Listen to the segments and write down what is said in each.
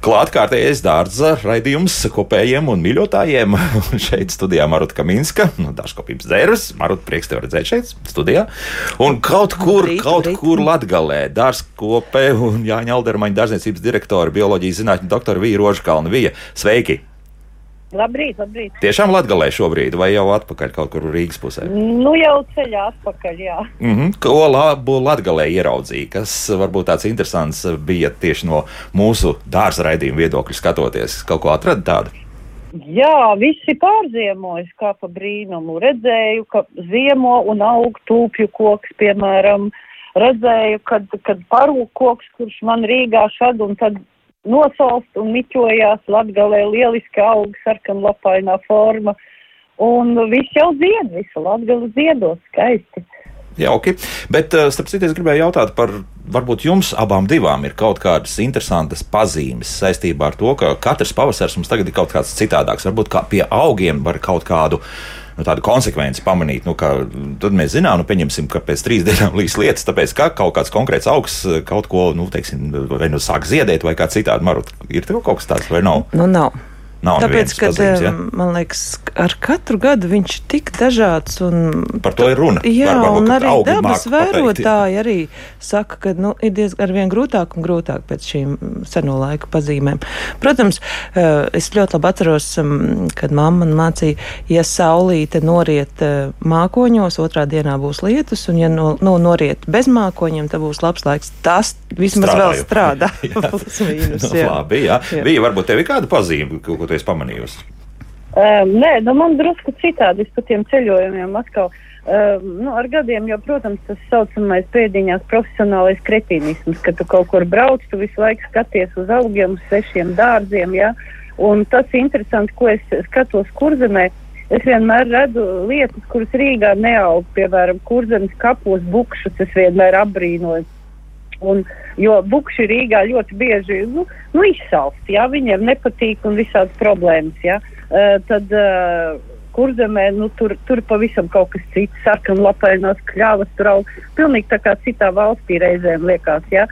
Klātkārtējais dārza raidījums kopējiem un mīļotājiem. šeit studijā Maruta Kaminska, no Dažkopības dzēras. Maruta, prieks tev redzēt šeit studijā. Un kaut kur, rīt, kaut rīt. kur Latgalē dārzkopē un Jāņa Aldermaņa dārzniecības direktora, bioloģijas zinātņu doktora Vija Rožkalna. Vija, sveiki! Labrīt, labrīt. Tiešām Latvijā šobrīd, vai jau atpakaļ kaut kur Rīgas pusē? Nu, jau ceļā atpakaļ, jā. Mm -hmm. Ko labu Latvijā ieraudzīja? Kas varbūt tāds interesants bija tieši no mūsu dārza raidījuma viedokļa skatoties? Kaut ko atrada tādu? Jā, visi pārziemojas kā pa brīnumu. Redzēju, ka ziemo un aug tūpju koks, piemēram. Redzēju, kad, kad parūk koks, kurš man Rīgā šad un tad nosalst un miķojās, latgalē lieliski aug sarkanlapainā forma, un viss jau zied, visa latgala ziedos skaisti. Jauki, bet eh, starp citu es gribēju jautāt par, varbūt jums abām divām ir kaut kādas interesantas pazīmes saistībā ar to, ka katrs pavasars mums tagad ir kaut kāds citādāks. Varbūt kā pie augiem var kaut kādu nu, tādu konsekvenci pamanīt. Nu, ka, tad mēs zinām, nu, pieņemsim, ka pēc trīs dienām līs lietas, tāpēc ka kaut kāds konkrēts augs kaut ko, nu, teiksim, vai nu sāk ziedēt, vai kā citādi. Marut, ir tev kaut kas tāds vai nav? Nu, nav. Nav Tāpēc, ka ja? man liekas, ar katru gadu viņš ir tik dažāds. Un, Par to ir runa. Jā, Var, varbūt, un arī dabas vērotāji arī saka, ka nu, ir diezgan grūtāk un grūtāk pēc šīm seno laiku pazīmēm. Protams, eh, es ļoti labi atceros, kad mamma man mācīja, ja saulīte noriet eh, mākoņos, otrā dienā būs lietus, un ja no, no noriet bez mākoņiem, tad būs labs laiks. Tas vismaz Strādāju. vēl strādā. Plus mīnus. Jā. Nu, labi, jā. jā. Bija varbūt tev ir kāda pazīme, ko tu esi pamanījusi? Um, nē, nu man drusku citādi par tiem ceļojumiem atkal. Um, nu, ar gadiem jau, protams, tas saucamais pēdiņās profesionālais kretīnisms, ka tu kaut kur brauc, tu visu laiku skaties uz augiem, uz svešiem dārziem, ja? un tas ir interesanti, ko es skatos kurzemē. Es vienmēr redzu lietas, kuras Rīgā neaug, piemēram, kurzemes kapos bukšus, es vienmēr apbrīnoju. Un, jo bukši Rīgā ļoti bieži nu, nu, izsalst, ja viņiem nepatīk un visādas problēmas. Ja, uh, tad uh, kurzemē nu, tur, tur pavisam kaut kas cits, sarkanlapainās kļavas, tur aug pilnīgi tā kā citā valstī reizēm liekas. Ja.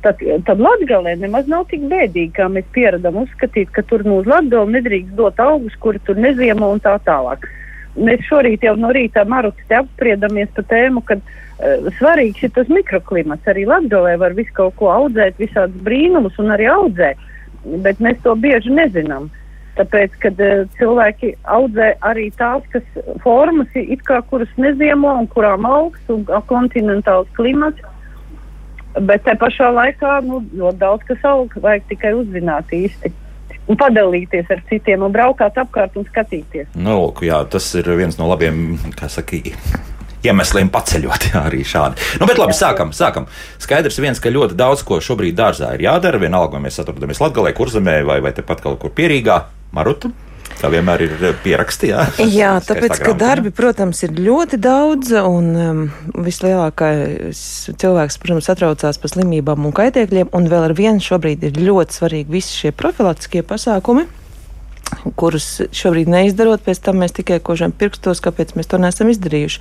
Tad, tad Latvijā nemaz nav tik bēdīgi, kā mēs pieradām uzskatīt, ka tur nu uz Latviju nedrīkst dot augus, kuri tur neziemo un tā tālāk. Mēs šorīt jau no rīta maruti apspriedamies par tēmu, kad uh, Eh, svarīgs ir tas mikroklimats. Arī Latvijā var visu kaut ko audzēt, visādus brīnumus un arī audzē, bet mēs to bieži nezinām. Tāpēc, kad uh, cilvēki audzē arī tās, kas formas ir kā kuras neziemo un kurām augsts un kontinentāls klimats, bet te pašā laikā nu, ļoti daudz kas aug, vajag tikai uzzināt īsti un padalīties ar citiem un braukāt apkārt un skatīties. Nu, lūk, jā, tas ir viens no labiem, kā saka, iemesliem paceļot. Jā, arī šādi. Nu, bet labi, sākam. sākam. Skaidrs viens, ka ļoti daudz ko šobrīd dārzā ir jādara. Vienalga, vai mēs atrodamies Latvijā, Kurzemē vai, vai tepat kaut kur pierīgā, Marutu. Tā vienmēr ir pierakstījā. Jā, tāpēc, ka darbi, protams, ir ļoti daudz, un um, vislielākais cilvēks, protams, satraucās par slimībām un kaitēkļiem, un vēl ar vienu šobrīd ir ļoti svarīgi visi šie profilaktiskie pasākumi kurus šobrīd neizdarot, pēc tam mēs tikai kožam pirkstos, kāpēc mēs to neesam izdarījuši.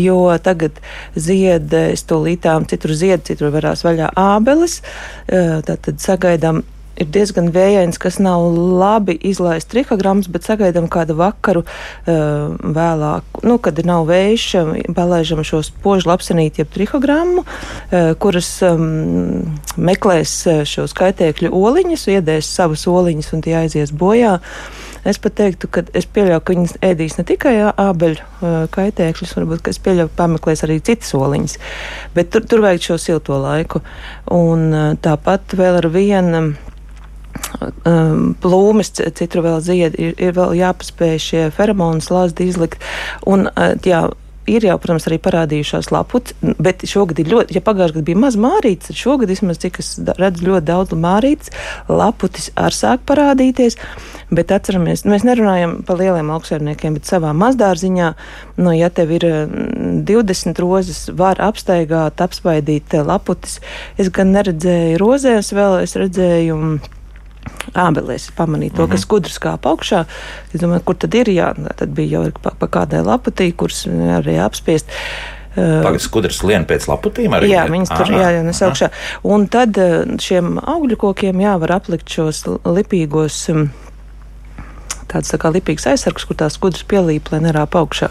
Jo tagad zied, es to lītām, citur zied, citur varās vaļā ābeles, tātad sagaidām ir diezgan vējains, kas nav labi izlaists trihograms, bet sagaidām kādu vakaru uh, vēlāk, nu, kad nav vējš, palaižam šo spožu lapsenīti, jeb trihogrammu, uh, kuras um, meklēs šos kaitēkļu oliņus, iedēs savus oliņus un tie aizies bojā. Es pat teiktu, ka es pieļauju, ka viņas ēdīs ne tikai ābeļu uh, kaitēkļus, varbūt, es pieļauju, pameklēs arī citas oliņas. Bet tur, tur vajag šo silto laiku. Un tāpat vēl ar vienu um, plūmes, citur vēl zied, ir, ir vēl jāpaspēj šie feromonu slazdi izlikt. Un, uh, jā, ir jau, protams, arī parādījušās laputs, bet šogad ir ļoti, ja pagājušajā gadā bija maz mārītes, tad šogad vismaz cik es redzu ļoti daudz mārītes, laputis ar sāk parādīties. Bet atceramies, mēs nerunājam par lieliem augstsērniekiem, bet savā mazdārziņā, nu, ja tev ir 20 rozes, var apstaigāt, apspaidīt laputis. Es gan neredzēju rozēs vēl, es redzēju ābelēs pamanīt to, mm -hmm. kas skudras kāp augšā. Es domāju, kur tad ir, jā, tad bija jau pa, pa kādai laputī, kuras arī apspiest. Tagad skudras lien pēc laputīm arī? Jā, viņas tur jā, jā, nes augšā. Un tad šiem augļu kokiem jā, var aplikt šos lipīgos, tāds tā kā lipīgs aizsargs, kur tās skudras pielīp, lai nerāp augšā.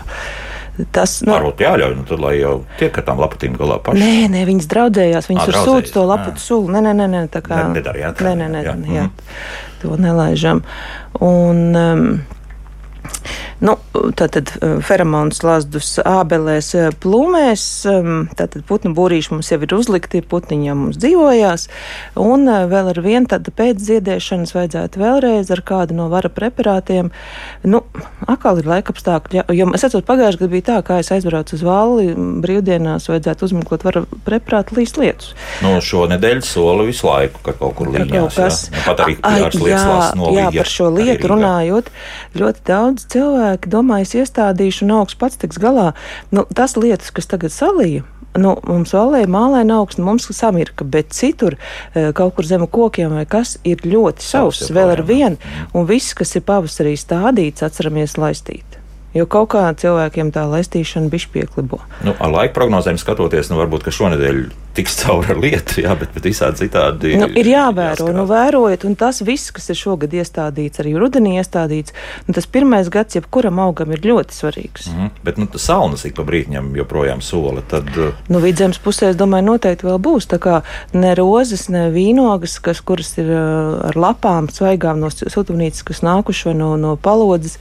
Tas nu, varbūt jāļauj, nu, tad, lai jau tiek ar tām laputīm galā pašā. Nē, nē, viņas draudzējās, viņas tur sūdz to laputu sulu. Nē, nē, nē, nē tā kā. Ne, nedarījāt. Nē, nē, nē, jā. jā, to nelaižam. Un, um, Nu, tātad feromons lazdus ābelēs plūmēs, tātad putnu būrīši mums jau ir uzlikti, putniņi jau mums dzīvojās, un vēl ar vienu tad pēc ziedēšanas vajadzētu vēlreiz ar kādu no vara preparātiem. Nu, atkal ir laikapstākļi, jo es atceros pagājušajā gadā bija tā, kā es aizbraucu uz valli, brīvdienās vajadzētu uzmeklēt vara preparātu līdz lietus. Nu, šo nedēļu soli visu laiku, ka kaut kur kas. Jā. Nu, pat arī pāris lietas lās novīja. Jā, par šo lietu runājot, ļoti daudz cilvēku cilvēki domājas iestādīšu un augs pats tiks galā. Nu, tas lietas, kas tagad salīja. Nu, mums valē mālēna augsts, mums samirka, bet citur, eh, kaut kur zem kokiem vai kas, ir ļoti sauss vēl ar vienu, un viss, kas ir pavasarī stādīts, atceramies laistīt. Jo kaut kā cilvēkiem tā laistīšana bija pieklibo. Nu, ar laika prognozēm skatoties, nu, varbūt šonadēļ tiks cauri ar lietu, jā, bet, bet visādi citādi. Nu, ir jāvēro, jāskatā. nu, vērojot, un tas viss, kas ir šogad iestādīts, arī rudenī iestādīts, nu, tas pirmais gads jebkuram augam ir ļoti svarīgs. Mm -hmm. Bet, nu, saunas ik pa brītņam joprojām sola, tad. Uh, nu, vidzemes pusē, es domāju, noteikti vēl būs, tā kā ne rozes, ne vīnogas, kas, kuras ir uh, ar lapām svaigām no siltumnīcas, kas nākuši no, no palodzes,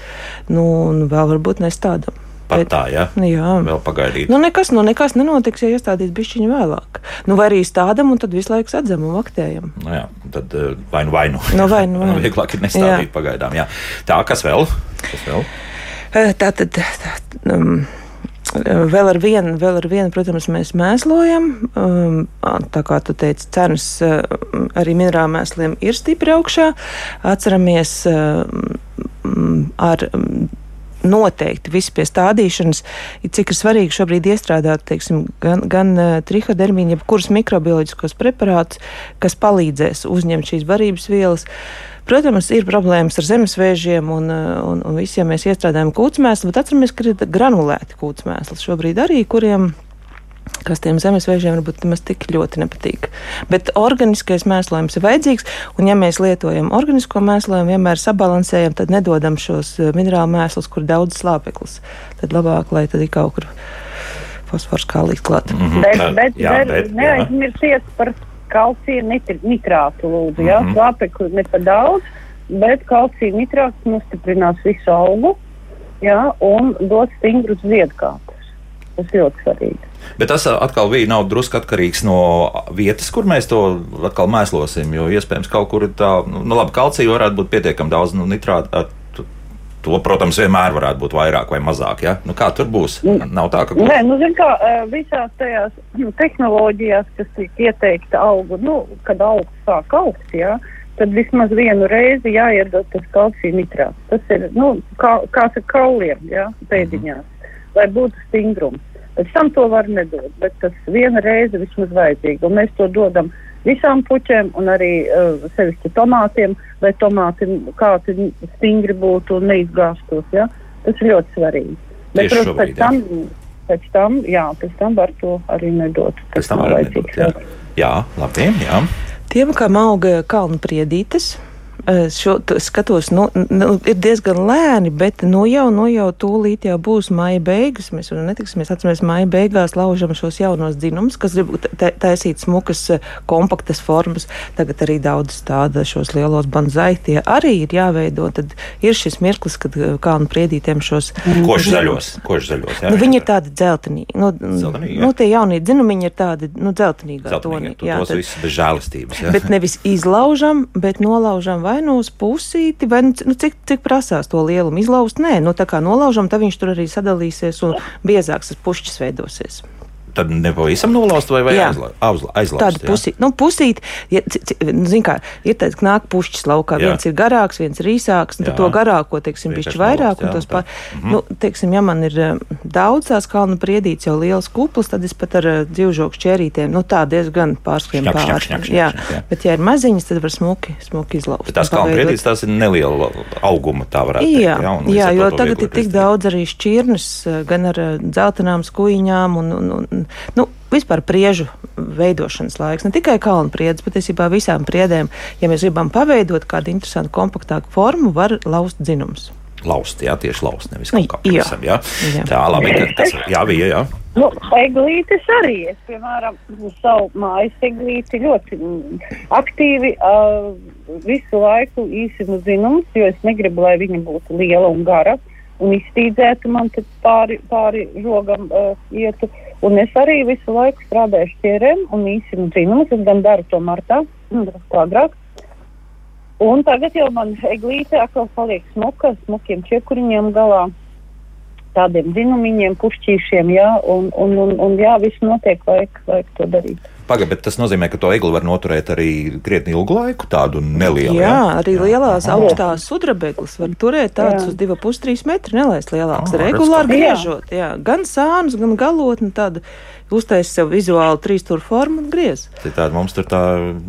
nu, un vēl varbūt nestādam. Pat tā, ja? jā. Vēl pagaidīt. Nu, nekas, nu, nekas nenotiks, ja iestādīs bišķiņu vēlāk. Nu, vai arī stādam un tad visu laiku sadzam un vaktējam. Nu, jā, tad vai nu vai nu. No, vai nu, vai nu. Vieglāk ir nestādīt jā. pagaidām, jā. Tā, kas vēl? Kas vēl? Tā tad. Tā, um, Vēl ar vienu, vēl ar vienu, protams, mēs mēslojam. Um, tā kā tu teici, cenas arī minerālu mēsliem ir stipri augšā. Atceramies ar noteikti viss pie stādīšanas, cik ir svarīgi šobrīd iestrādāt teiksim, gan, gan trihodermīnu, jebkurus mikrobioloģiskos preparātus, kas palīdzēs uzņemt šīs barības vielas. Protams, ir problēmas ar zemesvēžiem un, un, un visiem mēs iestrādājam kūtsmēslu, bet atceramies, ka ir granulēti kūtsmēsli šobrīd arī, kuriem kas tiem zemesvēžiem varbūt nemaz tik ļoti nepatīk. Bet organiskais mēslojums ir vajadzīgs, un ja mēs lietojam organisko mēslojumu, vienmēr sabalansējam, tad nedodam šos eh, minerālu mēslus, kur daudz slāpeklis. Tad labāk, lai tad ir kaut kur fosfors kā likt klāt. Mm -hmm. Bet, bet, jā, bet neaizmirsiet par kalcija nitrātu lūdzu, jā, mm -hmm. slāpekli ne pa daudz, bet kalcija nitrāts nostiprinās visu augu, jā, un dos stingrus ziedkāpus. Tas ļoti svarīgi. Bet tas atkal bija drusku atkarīgs no vietas, kur mēs to atkal mēslosim. Jo iespējams, kaut kur tā, nu, nu labi, kalcija varētu būt pietiekami daudz nu, nitrāta. To, protams, vienmēr varētu būt vairāk vai mazāk. Ja? Nu, kā tur būs? Nav tā, ka. Nē, nu, zin, kā, visās tajās tehnoloģijās, kas tiek ieteikta augu, nu, kad augs sāk augt, ja, tad vismaz vienu reizi jāiedod tas kalcija nitrāts. Tas ir, nu, kā, kā saka, kauliem, ja, pēdiņās, mm -hmm. lai būtu stingrums. Pēc tam to var nedot, bet tas viena reize vismaz vajadzīga. Un mēs to dodam visām puķēm un arī uh, sevišķi tomātiem, lai tomāti kādi stingri būtu un neizgāstos. Ja? Tas ir ļoti svarīgi. Bet, protams, pēc tam, pēc tam, jā, pēc tam var to arī nedot. Tas pēc tam var nedot, jā. jā, labi, jā. Tiem, kam auga kalnu priedītes, šo skatos, nu, nu, ir diezgan lēni, bet nu jau, nu jau tūlīt jau būs maija beigas. Mēs jau netiksimies, atceramies, maija beigās laužam šos jaunos dzinumus, kas grib taisīt smukas, kompaktas formas. Tagad arī daudz tāda šos lielos banzai tie arī ir jāveido. Tad ir šis mirklis, kad kalnu priedītiem šos. Koši zaļos, koši zaļos. Jā, nu, viņi ir tādi dzeltenīgi. Nu, Zeltenīgi, nu, tie jaunie dzinumiņi ir tādi, nu, dzeltenīgā tonī. Jā, tos tad, visus bez žēlistības. Jā. Bet nevis izlaužam, bet nolaužam vai nu uz pusīti, vai nu, nu, cik, cik prasās to lielumu izlaust. Nē, nu tā kā nolaužam, tad viņš tur arī sadalīsies un biezāks tas pušķis veidosies tad nepavisam nolauzt vai, vai aizla, aizla, aizlaust? Tāda pusīte, nu, pusīt, ja, nu, zin kā, ir tāds, ka nāk pušķis laukā, jā. viens ir garāks, viens ir īsāks, un tad to garāko, teiksim, bišķi vairāk, un tos pār, mm -hmm. nu, teiksim, ja man ir um, daudz tās kalnu priedītes jau liels kupls, tad es pat ar uh, dzīvžoku šķērītēm, nu, tā diezgan pārskrien pāri. Šņak, šņak, šņak, jā. jā, bet ja ir maziņas, tad var smuki, smuki izlaust. Bet tās kalnu priedītes, tās ir neliela auguma, tā varētu jā, teikt. Jā, jā jo tagad ir tik daudz arī šķirnes, uh, gan ar dzeltenām skuiņām un, un, un nu, vispār priežu veidošanas laiks. Ne tikai kalnu priedes, bet patiesībā visām priedēm, ja mēs gribam paveidot kādu interesantu, kompaktāku formu, var laust dzinums. Laust, jā, tieši laust, nevis kaut kā pavisam, jā. jā. Tā, labi, kas, jā, bija, jā. Nu, eglītes arī, es, piemēram, savu mājas eglīti ļoti aktīvi uh, visu laiku īsinu zinumus, jo es negribu, lai viņa būtu liela un gara un iztīdzētu man pāri, pāri žogam uh, ietu. Un es arī visu laiku strādāju šķierēm un īsinu dzinumus. Es gan daru to martā, drusku agrāk. Un tagad jau man eglīte atkal paliek smuka, smukiem čiekuriņiem galā, tādiem dzinumiņiem, pušķīšiem, jā, un, un, un, un jā, viss notiek, vajag, vajag to darīt. Pagaid, bet tas nozīmē, ka to egli var noturēt arī krietni ilgu laiku, tādu nelielu. Jā, jā? arī jā. lielās Aha. augstās sudrabeglis var turēt tādus uz 2,5-3 metru, nelaist lielāks, oh, regulāri griežot. Jā. Gan sānus, gan galotni tādu uztaisīt sev vizuāli trīs stūra formu un griez. Tāda mums tur tā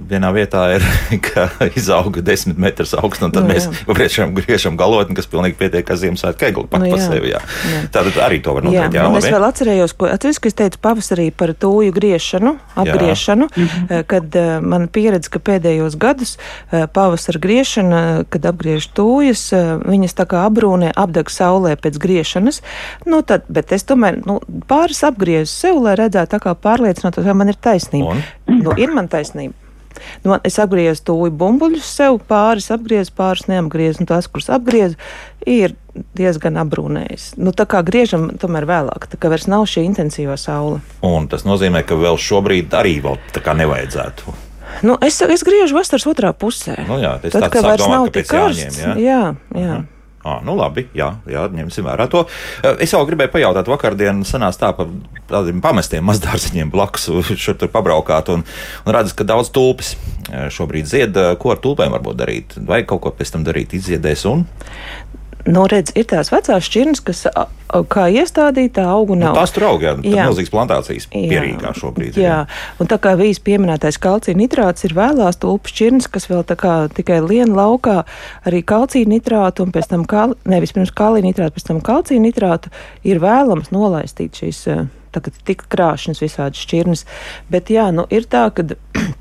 vienā vietā ir, ka izauga desmit metrus augsts, un tad nu, mēs priekšām griežam galotni, kas pilnīgi pietiek kā Ziemassvētku kegli pat nu, jā. pa sevi. Jā. Jā. Tātad arī to var noteikti. Jā, jā es vēl atcerējos, ko atceries, ka es teicu pavasarī par tūju griešanu, apgriešanu, jā. Mhm. kad uh, man pieredze, ka pēdējos gadus uh, pavasara griešana, kad apgriež tūjas, viņas tā kā abrūnē, apdeg saulē pēc griešanas, nu tad, bet es tomēr, nu, pāris apgriezu sev, lai redzētu, vajadzētu tā kā pārliecināties, vai man ir taisnība. Un? Nu, ir man taisnība. Nu, es apgriezu tūju bumbuļus sev, pāris apgriezu, pāris neapgriezu, un tās, kuras apgriezu, ir diezgan apbrūnējis. Nu, tā kā griežam tomēr vēlāk, tā kā vairs nav šī intensīvā saule. Un tas nozīmē, ka vēl šobrīd arī vēl tā kā nevajadzētu. Nu, es, es griežu vasaras otrā pusē. Nu, jā, Tad, kad vairs domāt, nav tik karsts. Jā, jā. jā. Uh -huh. À, nu labi, jā, jā, ņemsim vērā to. Es jau gribēju pajautāt, vakardien sanāca tā par tādiem pamestiem mazdārziņiem blakus, šur tur pabraukāt un, un redzat, ka daudz tulpes šobrīd zied. Ko ar tulpēm varbūt darīt? Vai kaut ko pēc tam darīt, izziedēs un? Nu, redz, ir tās vecās šķirnes, kas kā iestādītā auga nav. Nu, tās tur aug, jā, jā. milzīgas plantācijas pierīgā šobrīd. Jā. jā, un tā kā vīs pieminētais kalcija nitrāts ir vēlās tulpu šķirnes, kas vēl tā kā tikai lien laukā, arī kalcija nitrātu un pēc tam, kal, nevis pirms kalija nitrātu, pēc tam kalcija nitrātu ir vēlams nolaistīt šīs, tagad tik krāšņas visādas šķirnes. Bet jā, nu ir tā, ka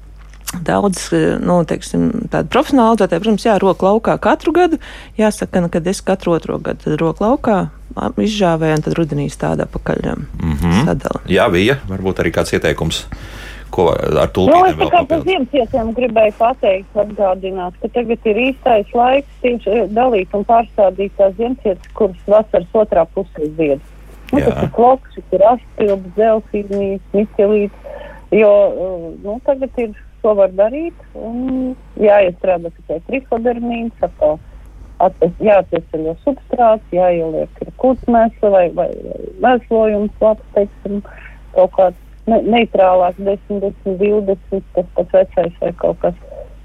Daudz, eh, nu, teiksim, tādu profesionālu audzētāju, protams, jā, roka laukā katru gadu. Jāsaka, ka es katru otro gadu tad roka laukā izžāvēju, un tad rudenī stāda pakaļ mm -hmm. sadala. Jā, bija varbūt arī kāds ieteikums. Ko ar tulpīm nu, vēl papildināt? Ziemcietiem gribēju pateikt, atgādināt, ka tagad ir īstais laiks tieši eh, dalīt un pārstādīt tās ziemcietas, kuras vasaras otrā pusē zied. Nu, tas ir kloks, ir astils, zelfīnijas, miķelīts, jo, eh, nu, tagad ir ko var darīt. Jāiestrādā tikai trifodermīns, atkal jāatvesaļo substrāts, jāieliek kūtsmēsla vai, vai, mēslojums, labs, teiksim, kaut kāds ne, neitrālāks 10, 10, 20, tas pats vecais vai kaut kas.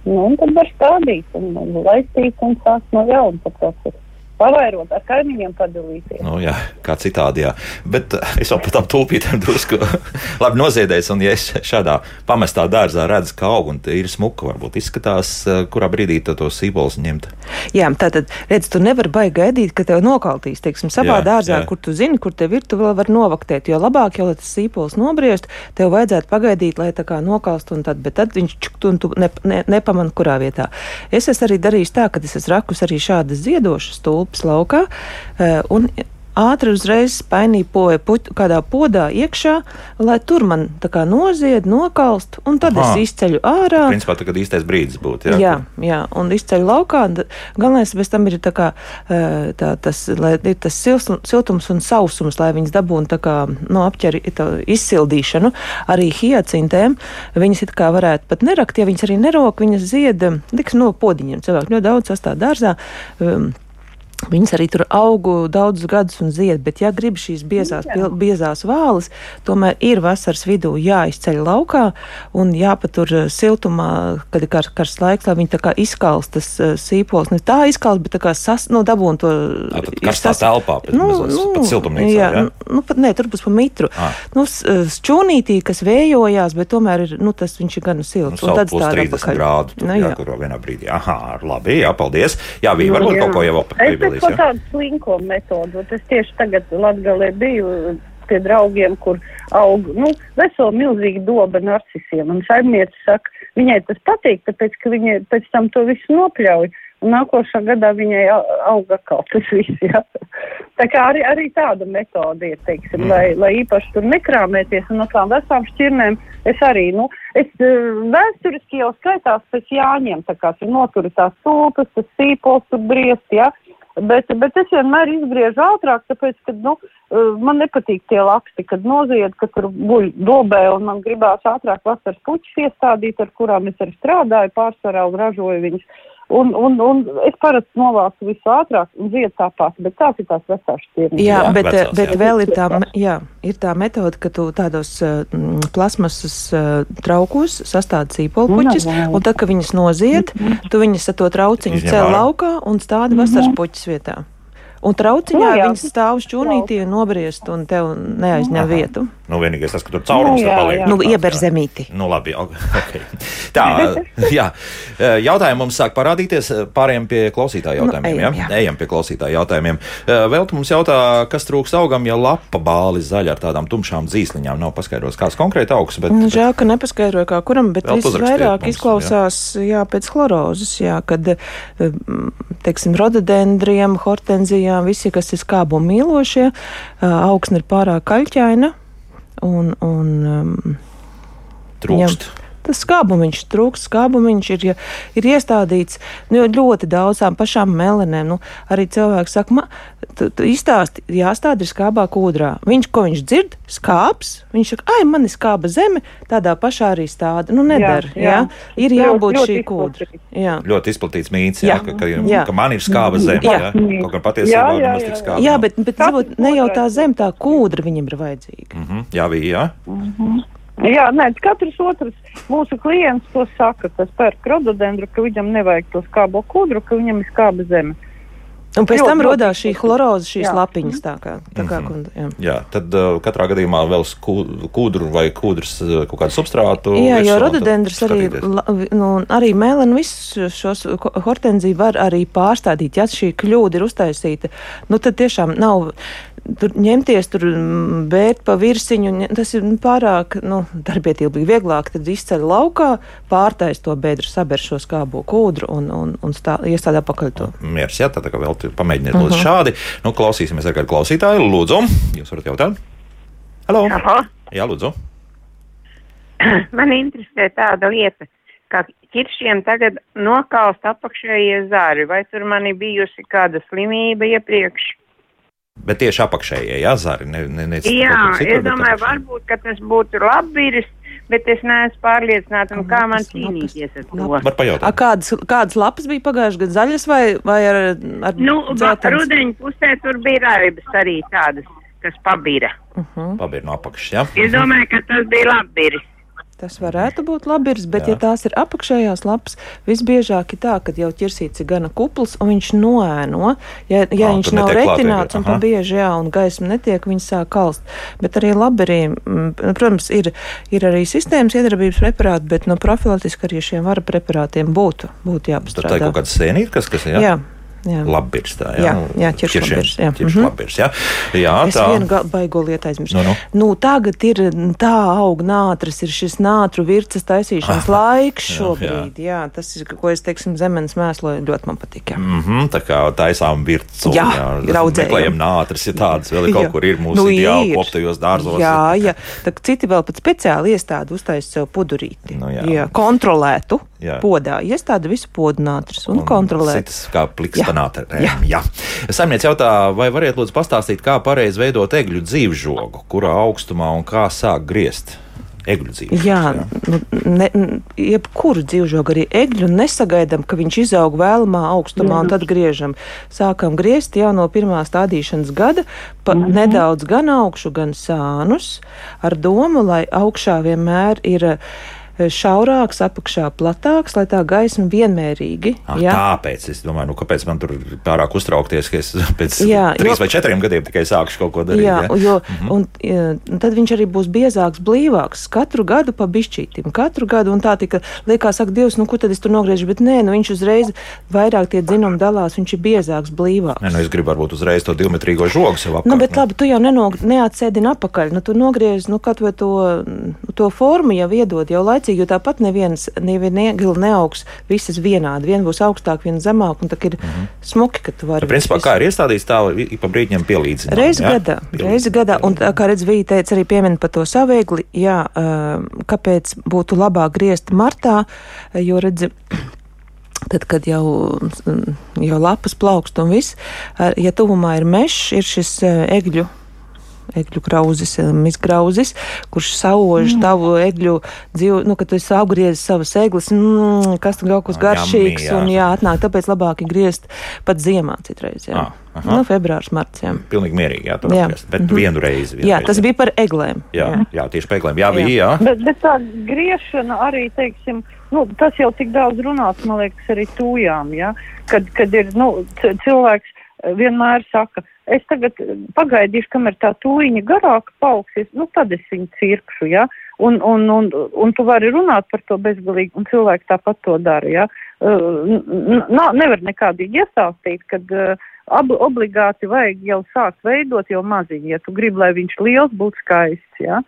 Nu, un tad var stādīt un, laistīt un sākt no jauna pa procesu pavairot, ar kaimiņiem padalīties. Nu, jā, kā citādi, jā. Bet eh, es jau par tām tulpītēm drusku labi noziedēju, un ja es šādā pamestā dārzā redzu, ka aug un ir smuka, varbūt izskatās, eh, kurā brīdī to, to sīpolus ņemt. Jā, tātad, redz, tu nevari baigi gaidīt, ka tev nokaltīs, teiksim, savā jā, dārzā, jā. kur tu zini, kur tev ir, tu vēl vari novaktēt, jo labāk jau, lai tas sīpols nobriest, tev vajadzētu pagaidīt, lai tā kā nokalst un tad, bet tad viņš čuk, un tu ne, ne, nepaman, kurā vietā. Es esmu arī darījis tā, ka es esmu rakus arī šādas ziedošas tulpes tulpes laukā. Eh, un ātri uzreiz spainīpoja puķu kādā podā iekšā, lai tur man tā kā nozied, nokalst, un tad Aha. es izceļu ārā. Principā tagad īstais brīdis būtu. Jā, Jā, jā, un izceļ laukā. Galvenais bez tam ir tā kā, eh, tā, tas, lai ir tas silsum- siltums un sausums, lai viņas dabūtu tā kā no apķeri tā izsildīšanu. Arī hiacintēm viņas it kā varētu pat nerakt, ja viņas arī nerok, viņas zied, tiks no podiņiem. Cilvēki ļoti daudz sastāv dārzā. Um, Viņas arī tur augu daudzus gadus un zied, bet, ja grib šīs biezās, pil, biezās vāles, tomēr ir vasaras vidū jāizceļ laukā un jāpatur eh, siltumā, kad ir kar, karsts laiks, lai viņi tā kā izkals tas eh, sīpols. Ne tā izkals, bet tā kā sas, nu, dabūn to. Ir karstā sas- telpā, pēc mazliet, pat siltumnīcā, jā, jā? nu, pat, nē, tur būs pa mitru. Ah. Nu, s- šķūnītī, kas vējojās, bet tomēr ir, nu, tas viņš ir gan Nu, silts. savu tad plus stāda 30 atpakaļ. grādu. Tur Nu, jā, jā. kur vienā brīdī. Aha, labi, jā, paldies. Jā, bija Nu, varbūt jā. kaut ko jau Es apgādājis. kaut tādu slinko metodu. Es tieši tagad Latgalē biju pie draugiem, kur aug, nu, vesela milzīga doba narcisiem. Un saimniece saka, viņai tas patīk, tāpēc, ka viņa pēc tam to visu nopļauj. Un nākošā gadā viņai au- aug atkal tas viss, jā. Tā kā arī, arī tāda metode ir, teiksim, mm. lai, lai īpaši tur nekrāmēties un no tām vecām šķirnēm. Es arī, nu, es eh, vēsturiski jau skaitās pēc jāņem, tā kā tur notura tās stulpes, tas sīpols tur briest, jā. Bet, bet es vienmēr izgriežu ātrāk, tāpēc, ka, nu, eh, man nepatīk tie laksti, kad nozied, ka tur buļ dobē un man gribās ātrāk vasaras puķis iestādīt, ar kurām es arī strādāju pārsvarā un ražoju viņus. Un, un, un es parasti novācu visu ātrāk un ziedu tāpat, bet tās ir tās vecās šķirnes. Jā, jā, bet, Vecās, bet jā. vēl ir tā, jā, ir tā metode, ka tu tādos uh, plasmasas uh, traukos sastādi sīpolpuķis, Nu, un tad, kad viņas nozied, tu viņas ar to trauciņu cel laukā un stādi vasaras puķis vietā. Un trauciņā Nu, jā. viņas stāv šķūnītī un nobriest, un tev neaizņem vietu. Nu, vienīgais tas, ka tur caurums Nu, jā, paliek. jā. Nu, tāds, ieber jā. zemīti. Nu, labi, ok. Tā, jā. Jautājumi mums sāk parādīties. Pārējiem pie klausītāja Nu, jautājumiem. ejam, jā? jā. Ejam pie klausītāja jautājumiem. Vēl mums jautā, kas trūks augam, ja lapa bāli zaļa ar tādām tumšām zīsliņām. Nav paskaidrots, kāds konkrēti augs, bet Nu, žēl, ka nepaskaidroja, kā kuram, bet Vēl viss uzrakstiet vairāk mums, izklausās jā. Jā, pēc chlorozes, jā, kad, teiksim, rododendriem, hortenzijām, visi, kas ir skābu mīlošie, augsne ir pārāk kaļķaina un, un um, trūkst. Tas skābumiņš trūks, skābumiņš ir, ja, ir iestādīts nu, ļoti daudzām pašām melenēm. Nu, arī cilvēks saka, man izstāsti, jāstāda ir skābā kūdrā. Viņš, ko viņš dzird, skāps, viņš saka, ai, man ir skāba zeme, tādā pašā arī stāda. Nu, nedara, jā, Jā, jā. jā. Ir jābūt ļoti šī kūdra. Jā. Ļoti izplatīts mīts, jā, Jā. ka, ka, Jā. ka man ir skāba zeme. Jā. Jā. Kaut kā patiesībā Jā, jā, nemaz tik jā. skāba. Jā, bet, bet ir ne jau tā kūdra. zem, tā kūdra viņam ir vajadzīga. Mhm, jā, bija, jā. Jā, nē, katrs otrs mūsu klients to saka, kas pērk rododendru, ka viņam nevajag to skābo kudru, ka viņam ir skāba zeme. Un pēc tam rodās šī chloroza, šīs Jā. lapiņas tā kā. Tā kā Mhm. kunda, jā. Jā, tad uh, katrā gadījumā vēl kūdru vai kūdras uh, kaut kādu substrātu. Jā, virsū jo rododendrs arī, la- nu, arī mēlēnu visus šos ho- hortenziju var arī pārstādīt. Ja šī kļūda ir uztaisīta, nu tad tiešām nav tur ņemties, tur mm, bērt pa virsiņu. Tas ir nu, pārāk nu, darbietilpīgi. Vieglāk tad izceļ laukā, pārtais to bedru, saber šo skābo kūdru un, un, un stā, iestādā pakaļ to. Mieres, jā, tā tā kā vēl tur pamēģiniet Mhm. lūdzu šādi. Nu, klausīsimies ar kādu klausītāju. Lūdzu, jūs varat jautāt? Halo! Aha. Jā, lūdzu. Man interesē tāda lieta, ka ķiršiem tagad nokalst apakšējie zāri. Vai tur man ir bijusi kāda slimība iepriekš? Bet tieši apakšējie, jā, zari. Ne, ne, ne, Jā, citur, es domāju, varbūt, ka tas būtu labīris, bet es neesmu pārliecināta, un kā man Lapas, cīnīties ar to. Var A, pajautāt. kādas, kādas lapas bija pagājušajā gadā? Zaļas vai, vai ar, ar Nu, rudeņa pusē tur bija raibas arī tādas, kas pabira. Uh -huh. Pabīr no apakšas, jā. Es domāju, ka tas bija labīris. Tas varētu būt labirs, bet, Jā. Ja tās ir apakšējās lapas, visbiežāk ir tā, ka jau ķirsīts ir gana kupls un viņš noēno. Ja, ja Ā, viņš nav retināts un pa bieži, jā, un gaisma netiek, viņš sāk kalst. Bet arī labiriem, mm, protams, ir, ir arī sistēmas iedarbības preparāti, bet no profilaktiski arī šiem vara preparātiem būtu, būtu Tad tā ir jāpastrādā. kaut kāda sēnīte, kas, kas jā. Jā. Jā. Labbirstā, jā, Jā, jā, ķiršlabbirs, jā. Mhm. Ķiršlabbirs, jā. jā, Es tā. vienu gal- baigo lietu aizmirsu. Nu, nu. Nu, tagad ir tā aug nātris, ir šis nātru virces taisīšanas laiks Jā, šobrīd. Jā, tas ir, ko es teiksim, zemenes mēsloju ļoti man patīk. Jā. Mm -hmm, tā kā taisām virtu. Jā, raudzējam. Meklējam nātris, ja tādas vēl ir kaut Jā. kur ir mūsu Nu, ideāli koptajos dārzos. Jā, jā. Tā, citi vēl pat speciāli iestādi uztaisa sev pudurīti. Nu, jā. jā, kontrolētu Jā. podā. Iestādi visu podu nātris un, un kontrolētu. Citas kā pliks Jā. panātrēm. Jā. Jā. Saimniec jautā, vai variet lūdzu pastāstīt, kā pareizi veidot egļu dzīvžogu, kurā augstumā un kā sāk griezt egļu dzīvi? Jā, nu, ne, jebkuru dzīvžogu arī egļu nesagaidām, ka viņš izaug vēlamā augstumā un tad griežam. Sākam griezt jau no pirmā stādīšanas gada, pa nedaudz gan augšu, gan sānus, ar domu, lai augšā vienmēr ir šaurāks, apakšā platāks, lai tā gaisma vienmērīgi. Ah, jā. tāpēc es domāju, nu, kāpēc man tur pārāk uztraukties, ka es pēc Jā, trīs jo- vai četriem gadiem tikai sākšu kaut ko darīt. Jā, jā. jo, un, ja, tad viņš arī būs biezāks, blīvāks. Katru gadu pa bišķītim, katru gadu. Un tā tika, liekas, ak, Dievs, nu, ko tad es tur nogriežu? Bet nē, nu, viņš uzreiz vairāk tie dzinumi dalās, viņš ir biezāks, blīvāks. Nē, nu, es gribu varbūt uzreiz to divmetrīgo žogu sev apkārt. Nu, bet labi, tu jau nenog, neatsēdini atpakaļ. Nu, tu nogriezi nu, kaut vai to, nu, to formu jau iedod jau laicīgi, jo tāpat neviens neviena iegila neaugs visas vienādi. Viena būs augstāk, viena zemāk, un tā ir mm -hmm. smuki, ka tu vari. Mhm. Principā, visu- kā ir iestādīts, tā ik pa brīdņiem pielīdzināt. Reizi gadā, reizi gadā, un tā kā redz, Vija teica, arī piemin par to saviegli, jā, kāpēc būtu labāk griezt martā, jo redz, tad, kad jau, mm, jau lapas plaukst un viss, ja tuvumā ir mežs, ir šis egļu. Egļu grauzis, izgrauzis, kurš sauž mm. tavu egļu dzīvi, nu, kad tu esi apgriezis savas eglis, mm, kas tur kaut kas garšīgs, yummy, jā. un jā, atnāk, tāpēc labāk ir griezt pat ziemā citreiz, jā. Ah, aha. nu, februārs, marts, jā. Pilnīgi mierīgi, jā, to Jā. apgriezt, bet Mhm. vienu reizi. vienu Jā, reizi. tas bija par eglēm. Jā, jā tieši pēklēm. Jā, Jā. bija, jā. Bet, bet tā griešana arī, teiksim, nu, tas jau tik daudz runāts, man liekas, arī tūjām, ja? kad, kad ir nu, cilvēks eh, vienmēr saka, es tagad eh, pagaidīšu, kamēr tā tūjiņa garāka paaugsies, nu tad es viņu cirkšu, ja? un, un, un, un tu vari runāt par to bezgalīgi, un cilvēki tāpat to dara. Ja? N- n- nav- nevar nekādīgi iestāstīt, kad uh, ob obligāti vajag jau sākt veidot jau maziņu, ja tu gribi, lai viņš liels būtu skaists. Ja?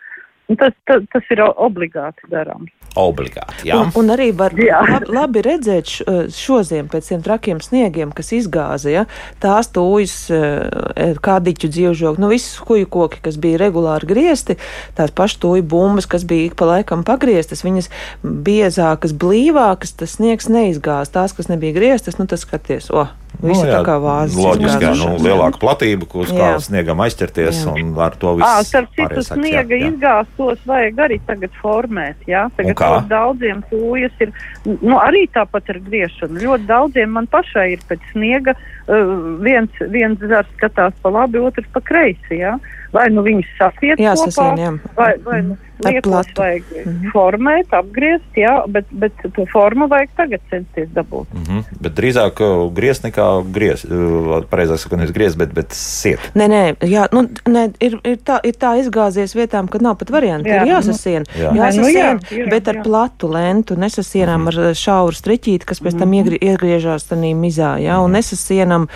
Tas, tas, tas ir obligāti darāms. Obligāti, jā. Un, un arī var Jā. labi, labi redzēt eh, šodien pēc tiem trakiem sniegiem, kas izgāza, ja, tās tūjas, eh, kādiķu dzīvžogi, nu visas kuju koki, kas bija regulāri griezti, tās pašas tūju bumbas, kas bija ik pa laikam pagrieztas, viņas biezākas, blīvākas, tas sniegs neizgāza. Tās, kas nebija grieztas, nu tas skaties, o, visi Nu, tā jā, kā vāzes. Loģiski, nu, lielāka platība, uz kā Jā. sniegam aizķerties, Jā. un ar to viss. Ā, starp citu, sniega jā. izgāstos vajag arī tagad formēt, jā. Tagad kā? daudziem tūjas ir, nu, arī tāpat ar griešanu. Ļoti daudziem man pašai ir pēc sniega, uh, viens, viens zars skatās pa labi, otrs pa kreisi, jā. Vai nu viņus safiet Jā, kopā, sasien, jā. vai, vai nu, liekos vajag Mhm. formēt, apgriezt, jā, bet, bet to formu vajag tagad censties dabūt. Mhm. Bet drīzāk uh, griezt nekā griezt. Uh, Pareizāk sakot, nevis griezt, bet, bet siet. Nē, nē, jā, nu, nē ir, ir, tā, ir tā izgāzies vietām, kad nav pat variantu. Jā, ir nu, jāsasien, jā. jāsasien Nu, jā, ir, bet ar jā. platu lentu, nesasienam ar šauru striķīti, kas pēc tam iegri, iegriežās tādā mizā. Jā, un nesasienam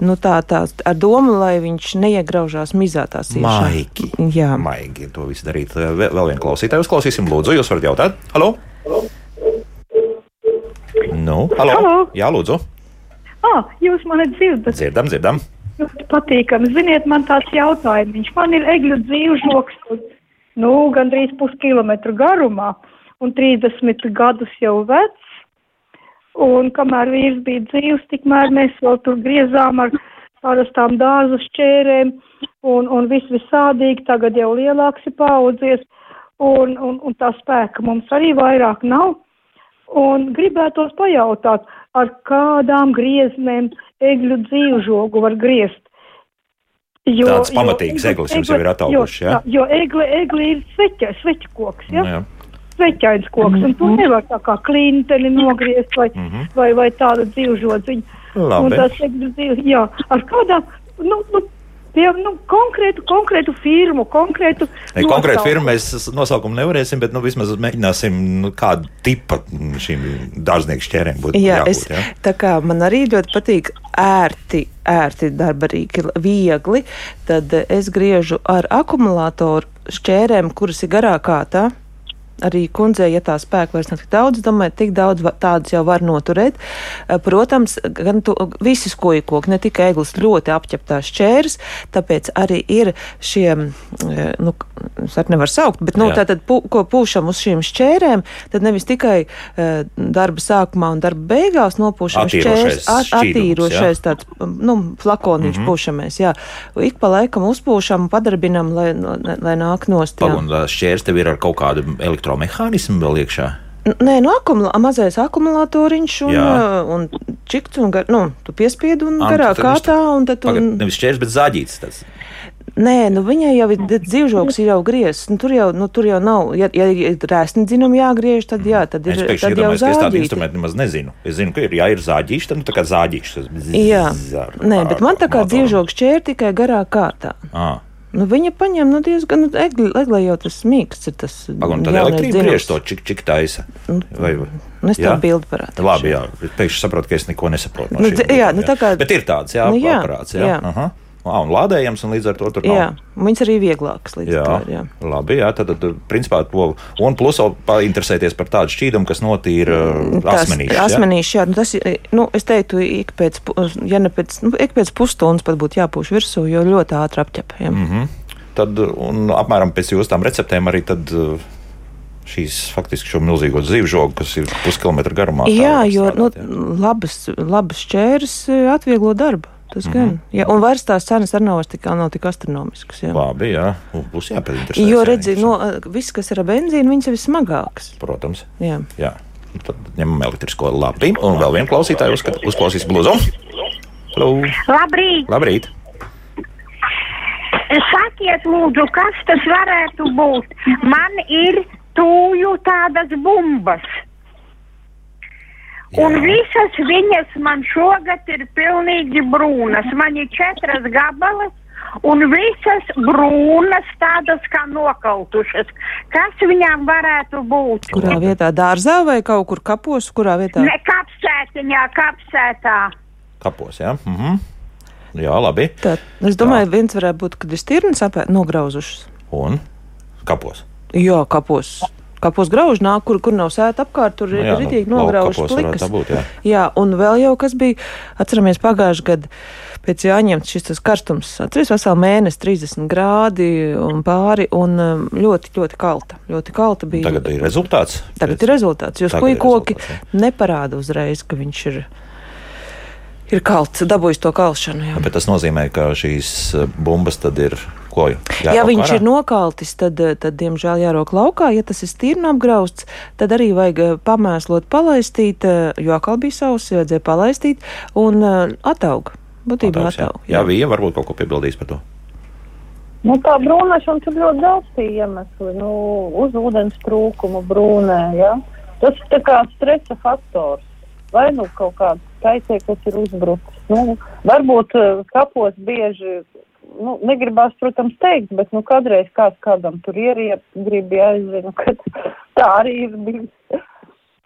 nu, tā, tā, ar domu, lai viņš neiegraužās mizā tā siešana. Maigi. Jā. Maigi to visu darīt. Uh, Vēl, vienu klausītāju uzklausīsim, lūdzu. Jūs varat jautāt? Halo? Nu, halo? Halo. Jā, lūdzu. Ah, jūs mani dzirdat. Dzirdam, dzirdam. Ļoti patīkami. Ziniet, man tāds jautājums. Man ir egļu dzīvžoks, nu, gandrīz puskilometru garumā un 30 gadus jau vecs. Un kamēr vīrs bija dzīvs, tikmēr mēs vēl tur griezām ar parastām dārza šķērēm un, un viss visādīgi. Tagad jau lielāks ir paudzies un, un, un tā spēka mums arī vairāk nav. Un gribētos pajautāt, ar kādām griezmēm egļu dzīvžogu var griezt. Jo, Tāds pamatīgs eglis jums jau ir atauguši, jo, ja? Jo egli, egli ir sveķa, sveķa koks, ja? Nu, jā. Sveķains koks, un to nevar tā kā klinteni nogriezt vai, Mhm. vai, vai tādu dzīvžodziņu. Un Labi. tas egļu dzīv, jā, ar kādām, nu, nu, Pie nu, konkrētu, konkrētu firmu, konkrētu. Ne, konkrēti nosaukumu. firmu mēs nosaukumu nevarēsim, bet nu, vismaz mēģināsim, nu, kādu tipu šīm dārznieku šķērēm būtu Jā, jābūt. es, jā? tā kā man arī ļoti patīk ērti, ērti darbarīgi, viegli, tad es griežu ar akumulātoru šķērēm, kuras ir garākā tā. Arī kundzei, ja tā spēka vairs nav tik daudz, domāju, tik daudz tādas jau var noturēt. Eh, Protams, gan tu, visi skoju koki, ne tikai eglis, ļoti apķeptās šķērs, tāpēc arī ir šie, eh, nu, es nevaru saukt, bet, nu, Jā. tātad, pu, ko pūšam uz šīm šķērēm, tad nevis tikai uh, darba sākumā un darba beigās nopūšam šķērs, at, attīrošais tāds, nu, flakoniņš mm -hmm. pušamies, jā. Ik pa laikam uzpūšam, padarbinam, lai, lai, nāk nost. Pagaidā, šķērs tev ir ar kaut kādu elektromehānismu vēl iekšā. Nē, nu, akumula, mazais akumulatoriņš un, Jā. uh, un čikts, un gar, nu, tu piespied un Ah, garā kārtā, un tad tu. Pagad, nevis šķērs, bet zaģīts. Tas. Nē, nu viņai jau ir dzīvžoks, ir jau griezts. Nu, tur, jau, nu, tur jau nav, ja, ja ir rēsni dzinumi jāgriež, tad jā, tad ir, Es tad jau ka es tādu zāģīti. instrumentu nemaz nezinu. Es zinu, ka ir, ja ir zāģīši, tad nu, tā kā zāģīši. tas Jā, nē, bet man tā kā dzīvžoks šķēr tikai garā kārtā. Ā, Nu, viņa paņem nu, diezgan, nu, egli, egli jau tas mīksts ir tas. Pagaidām, tad elektrība griež to čik, čik taisa. Vai, vai? Nu, es Jā? tev bildi parādīšu. Labi, jā. Pēkšņi saprotu, ka es neko nesaprotu. No Nu, jā, nu, tā kā- Bet ir tāds, jā, Nu, jā, aparāts. Jā, jā. Aha. Ā, un lādējams, un līdz ar to tur nav. Jā, viņas arī vieglākas līdz Jā, ar to. Jā. labi. Jā, tad, tad principā, to un plus vēl painteresēties par tādu šķīdumu, kas notīra uh, Tas asmenīšu. jā? nu, tas nu, es teiktu, ik pēc, ja ne pēc, nu, ik pēc pusstundas pat būtu jāpūš virsū, jo ļoti ātri apķep. Jā. Mm -hmm. Tad, un apmēram pēc jūsu tām receptēm arī tad. uh, Šīs faktiski šo milzīgo zivžogu, kas ir puskilometra garumā. Jā, jo nu, strādāt, jā. labas, labas šķērs eh, atvieglo darbu. Tas gan. Mm -hmm. jā, un vairs tās cenas arī nav tik, nav tik astronomiskas. Jā. Labi, jā. Nu, Būs jāpēdinteresē. Jo, redzi, no, viss, kas ir ar benzīnu, viņas ir vismagākas. Protams. Jā. Jā. Nu, Tad ņemam elektrisko lapi. Un vēl vienu klausītāju uzskat, uzklausīs blūzu. Labrīt! Labrīt! Sakiet, lūdzu, kas tas varētu būt? Man ir tūju tādas bumbas. Un Jā. visas viņas man šogad ir pilnīgi brūnas. Man ir četras gabalas, un visas brūnas, tādas kā nokautušas. Kas viņām varētu būt? Kurā vietā dārzā vai kaut kur kapos, kurā vietā? Ne kapsētiņā, kapsētā. Kapos, jā. Mhm. Jā, labi. Tā, es domāju, viens varētu būt, kad ir stirnas apē nograuzušas. Un kapos. Jā, kapos. Kapos grauž nāk, kur, kur nav sēta apkārt, tur Nu ir nu, ritīgi lauku nograužas plikas. būt, jā. jā, un vēl jau kas bija, atceramies pagājušajā gadā. Pēc jāņemt šis karstums, atceries veselu mēnesi, 30 grādi un pāri, un um, ļoti, ļoti kalta. Ļoti kalta bija. Tagad ir rezultāts. Tagad ir rezultāts, jo skujkoki rezultāts, neparāda uzreiz, ka viņš ir, ir kalts, dabūjis to kalšanu. Jā. Bet tas nozīmē, ka šīs uh, bumbas tad ir ko? Ja viņš ir nokaltis, tad, eh, tad, diemžēl, jārok laukā. Ja tas ir stīrni apgrausts, tad arī vajag eh, pamēslot, palaistīt, eh, jo akal bija sauss, vajadzēja palaistīt un uh, ataug. Būtībā Ataugs, jā. ataug. jā, Vija varbūt kaut ko piebildīs par to. Nu, tā brūnēšana tur ļoti daudz tie iemesli. Nu, uz ūdens trūkumu brūnē, ja? Tas ir kā stresa faktors. Vai nu kaut kāds kaitēklis ir uzbrucis. Nu, varbūt eh, kapos bieži, nu, negribās, protams, teikt, bet nu, kādreiz kāds kādam tur ieriep, grib jāizzina, ka tā arī ir bijis.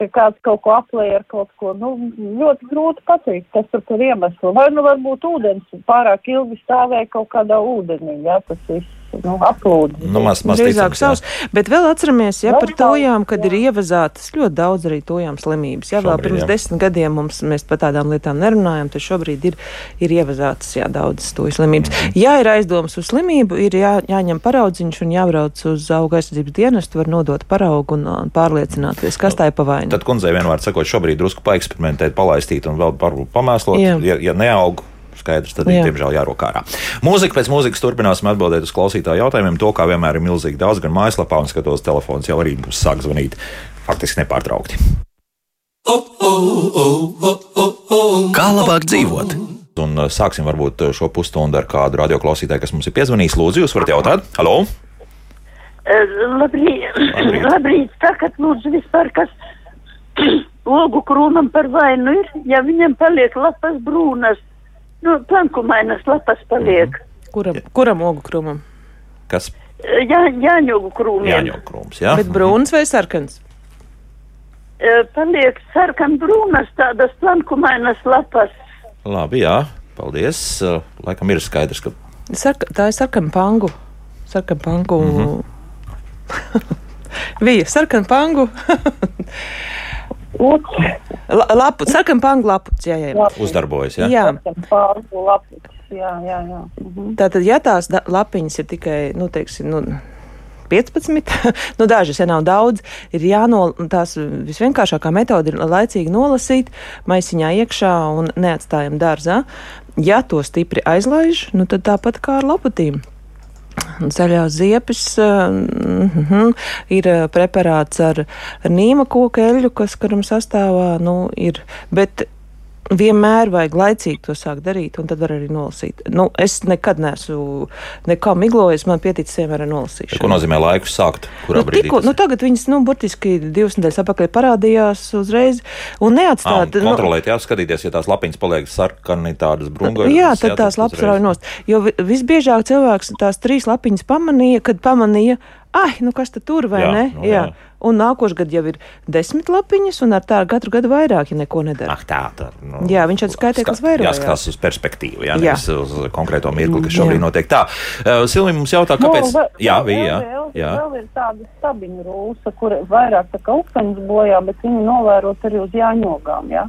Ka kāds kaut ko aplēja ar kaut ko, nu, ļoti grūti pateikt, kas tur par iemeslu. Vai nu varbūt ūdens pārāk ilgi stāvēja kaut kādā ūdenī, jā, tas viss, nu, aplūdis. Nu, maz, maz Drīzāk jā. savs, bet vēl atceramies, ja Vēl par tojām, kad jā. ir ievazātas ļoti daudz arī tojām slimības. Ja vēl Šobrīd, pirms jā. desmit gadiem mums, mēs par tādām lietām nerunājam, tad šobrīd ir, ir ievazātas jā, daudzas toju slimības. Mhm. Ja ir aizdomas uz slimību, ir jā, jāņem paraudziņš un jābrauc uz auga aizsardzības dienestu, var nodot paraugu un, un pārliecināties, kas tā ir pa vainu. Tad kundzei vienmēr sakot, šobrīd drusku paeksperimentēt, palaistīt un vēl pamēslot. Jā. Ja, ja neaug, skaidrs, tad ir diemžēl jārok ārā. Mūzika pēc mūzikas turpināsim atbildēt uz klausītāju jautājumiem. To, kā vienmēr ir milzīgi daudz, gan mājaslapā, un skatos, telefons jau arī būs sāk zvanīt faktiski nepārtraukti. Kā labāk dzīvot? Un uh, sāksim varbūt uh, šo pusstundu ar kādu radioklausītāju, kas mums ir piezvanījis. Lūdzu, jūs varat jautāt? Halo! Labrīt, Labrīt. labrīt. Sakat, lūdzu, vispār, kas ogu krūmam par vainu ir, ja viņam paliek lapas brūnas, nu, plankumainas lapas paliek. Kuram, kuram ogu krūmam? Kas Jā, Jāņogu krūmiem. jāņem krūms? Jā, Bet brūns vai sarkans? E, Paliek sarkan brūnas tādas plankumainas lapas. labi, jā. Paldies. Uh, Laikam ir skaidrs, ka Sarka, tā ir sarkana pangu. Sarkana pangu. Mm. -hmm. Bija sarkana pangu. La, lapu, sarkana pangu laputs, jā, jā. jā. uzdarbojas. Jā? jā. lapus. Jā, jā, jā. Mhm. Tātad, ja tās da- lapiņas ir tikai, nu, teiksim, nu, 15, nu, dažas ja nav daudz, ir jānol, tās visvienkāršākā metode ir laicīgi nolasīt maisiņā iekšā un neatstājam dārzā. Ja to stipri aizlaiž, nu, tad tāpat kā ar laputīm. Zaļās ziepes mm, mm, ir uh, preparāts ar, ar nīma koku eļļu, kas karam sastāvā nu, ir. Bet vienmēr vajag laicīgi to sākt darīt, un tad var arī nolasīt. Nu, es nekad neesmu nekā miglojis, man pieticis vienmēr ar nolasīšanu. Ko nozīmē laiku sākt? Kurā Nu, brīdī? tikko, tas nu, tagad viņas, nu, burtiski divas nedēļas atpakaļ parādījās uzreiz un neatstāt. un nu, kontrolēt, jā, skatīties, ja tās lapiņas paliek sarkani, tādas brūngas. Jā, tad tās lapas rauj nost. Jo vi- visbiežāk cilvēks tās trīs lapiņas pamanīja, kad pamanīja, ah, nu kas tad tur vai Jā, ne? nu jā. Un nākošais gads jau ir desmit lapiņas, un ar tā katru gadu vairāk, ja neko nedara. Ah, tā, tā, nu, Jā, viņš tāds skaitīgs ska- vairojās. Jāskatās uz perspektīvu, jā, Jā. nevis uz konkrēto mirkli, kas šobrīd Jā. notiek. Tā, uh, Silvija mums jautā, kāpēc. Nu, vēl- jā, bija, jā. Vēl, jā. vēl ir tāda stabiņa rūsa, kur vairāk tā kā uktaņas bojā, bet viņu novērot arī uz jāņogām, jā.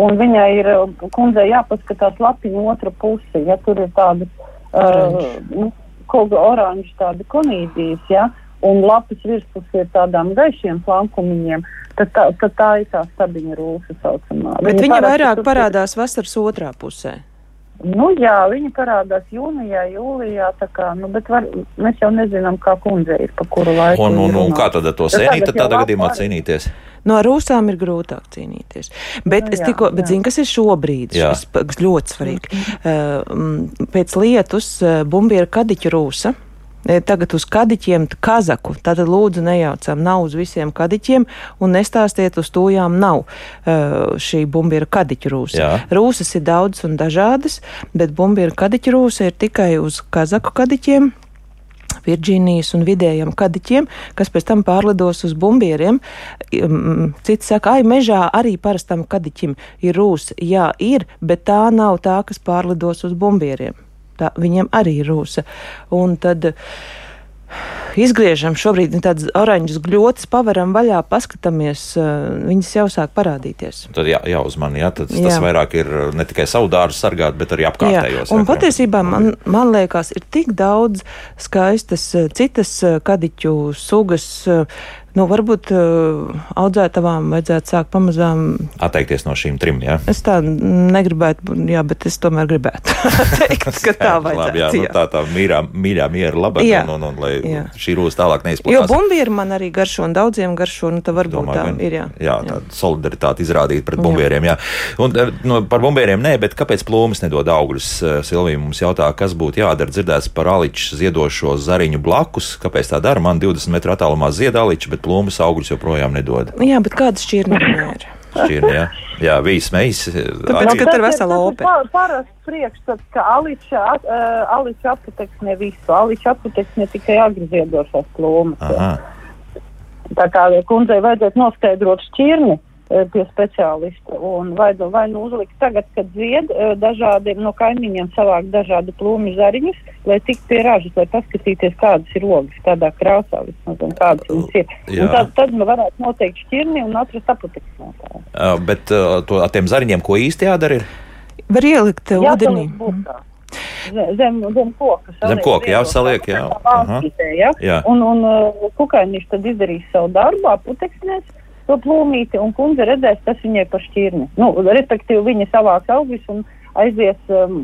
Un viņai ir, uh, kundzei jāpaskatās lapiņa otra puse, ja tur ir tādas, uh, Oranži. nu, kaut kā oranži tādi konīzijas, jā. Un lapas virspus ir tādām gaišiem flankumiņiem, tad tā, tad tā ir tā stabiņa rūsa saucamā. Bet viņa parasti vairāk tur- parādās vasaras otrā pusē. Nu, jā, viņa parādās jūnijā, jūlijā. tā Kā, nu, bet var, mēs jau nezinām, kā kundze ir pa kuru laiku. Un, un, viņa un kā tad ar to jau tādā lapu gadījumā arī. cīnīties? No rūsām ir grūtāk cīnīties. Bet, Nu es jā, tikko, bet jā. zinu, kas ir šobrīd. Šis ļoti svarīgi. Mm, pēc lietus uh, bumbiera kadiķu rūsa. E, Tagad uz kadiķiem kazaku. Tātad lūdzu nejaucam, nav uz visiem kadiķiem un nestāstiet uz tūjām nav uh, šī bumbiera kadiķu rūsa. Jā. Rūsas ir daudz un dažādas, bet bumbiera kadiķu rūsa ir tikai uz kazaku kadiķiem. Virģīnijas un vidējiem kadiķiem, kas pēc tam pārlidos uz bumbieriem. Cits saka, ai, mežā arī parastam kadiķim ir rūsa. Jā, ir, bet tā nav tā, kas pārlidos uz bumbieriem. Tā, viņiem arī ir rūsa. Un tad eh, izgriežam šobrīd tādas oranžas gļotas, paveram vaļā, paskatāmies, eh, viņas jau sāk parādīties. Tad jā, jāuzman, jā, tad, Jā. tas vairāk ir ne tikai savu dārzu sargāt, bet arī apkārtējos. un jā, kuriem- patiesībā man, man liekas, ir tik daudz skaistas eh, citas eh, kadiķu sugas. Nu, varbūt uh, audzētavām vajadzētu sākt pamazām. Atteikties no šīm trim, jā. Es tā negribētu, jā, bet es tomēr gribētu teikt, ka tā Labi, vajadzētu. jā, nu, jā. tā tā mīļā, mīļā miera laba, Jā. un, un, un lai Jā. šī rūsa tālāk Jo neizplatās. bumbieri man arī garšo, un daudziem garšo, nu, tā varbūt tā gan, ir. Jā, jā, tāda solidaritāte izrādīt pret bumbieriem. Jā. Un, eh, no, par bumbieriem nē, bet kāpēc plūmes nedod augļus? Eh, Silvija mums jautā, kas būtu jādara. Dzirdēts par aliču ziedošo zariņu blakus. Kāpēc tā dara? Man 20 metru attālumā zied aliču, bet plūmes augļus joprojām nedod. jā bet kāda šķirne ir? Šķirni, jā, jā bija smējis. Tāpēc, ka tur vesela pa- Parasts priekšstats, ka Aliča, uh, Aliča aputeks ne visu. Aliča aputeks ne tikai agriziedošās plūmas. Aha. Tā kā kundzei vajadzētu noskaidrot šķirni eh, pie speciālista un vai, nu- vai nu uzlikt tagad, kad zied eh, dažādi no kaimiņiem savākt dažādu plūmu zariņus, lai tiktu pie ražas, lai paskatīties, kādas ir ogas, kādā krāsā vismaz un kādas viņas ir. Jā. Un tad, tad nu varētu noteikt šķirni un atrast aputeks no tā. Uh, Bet uh, to, ar tiem zariņiem, ko īsti jādara? Ir? Var ielikt uh, ūdenī. Burtā. Zem, zem, koka. Zem koka, jā, saliek, jā. Aha. jā. Jā. Un, un kukainis tad izdarīs savu darbu, aputeksnēs to plūmīti, un kundze redzēs, tas viņai par šķirni. Nu, respektīvi, viņa savāks augļus un aizies um,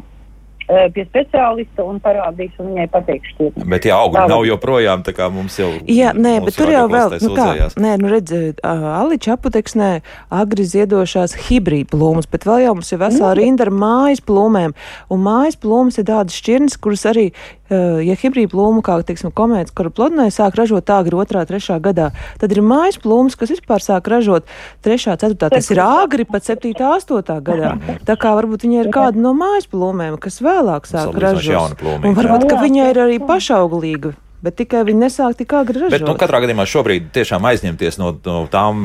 pie speciālista un parādīs, un viņai pateiks šķirni. Bet, ja augļi Tā nav joprojām, tā kā mums jau. Jā, nē, bet tur jau vēl, nu kā, sūdzējās. nē, nu redziet, Aliča aputeksnē agri ziedošās hibrīd plūmas, bet vēl jau mums ir vesela rinda ar mājas plūmēm, un mājas plūmas ir tādas šķirnes, kuras arī, uh, ja hibrīd plūma, kā, teiksim, komētas, kuru plodnē sāk ražot agri otrā, trešā gadā, tad ir mājas plūmas, kas vispār sāk ražot trešā, ceturtā, tas ir agri pat septītā, astotā gadā. Tā kā varbūt viņai ir kāda no mājas plūmēm, kas vēl vēlāk sāk ražot. Un varbūt, jā. ka viņa ir arī pašauglīga, bet tikai viņa nesāk tik agri ražot. Bet, nu, katrā gadījumā šobrīd tiešām aizņemties no, no tām,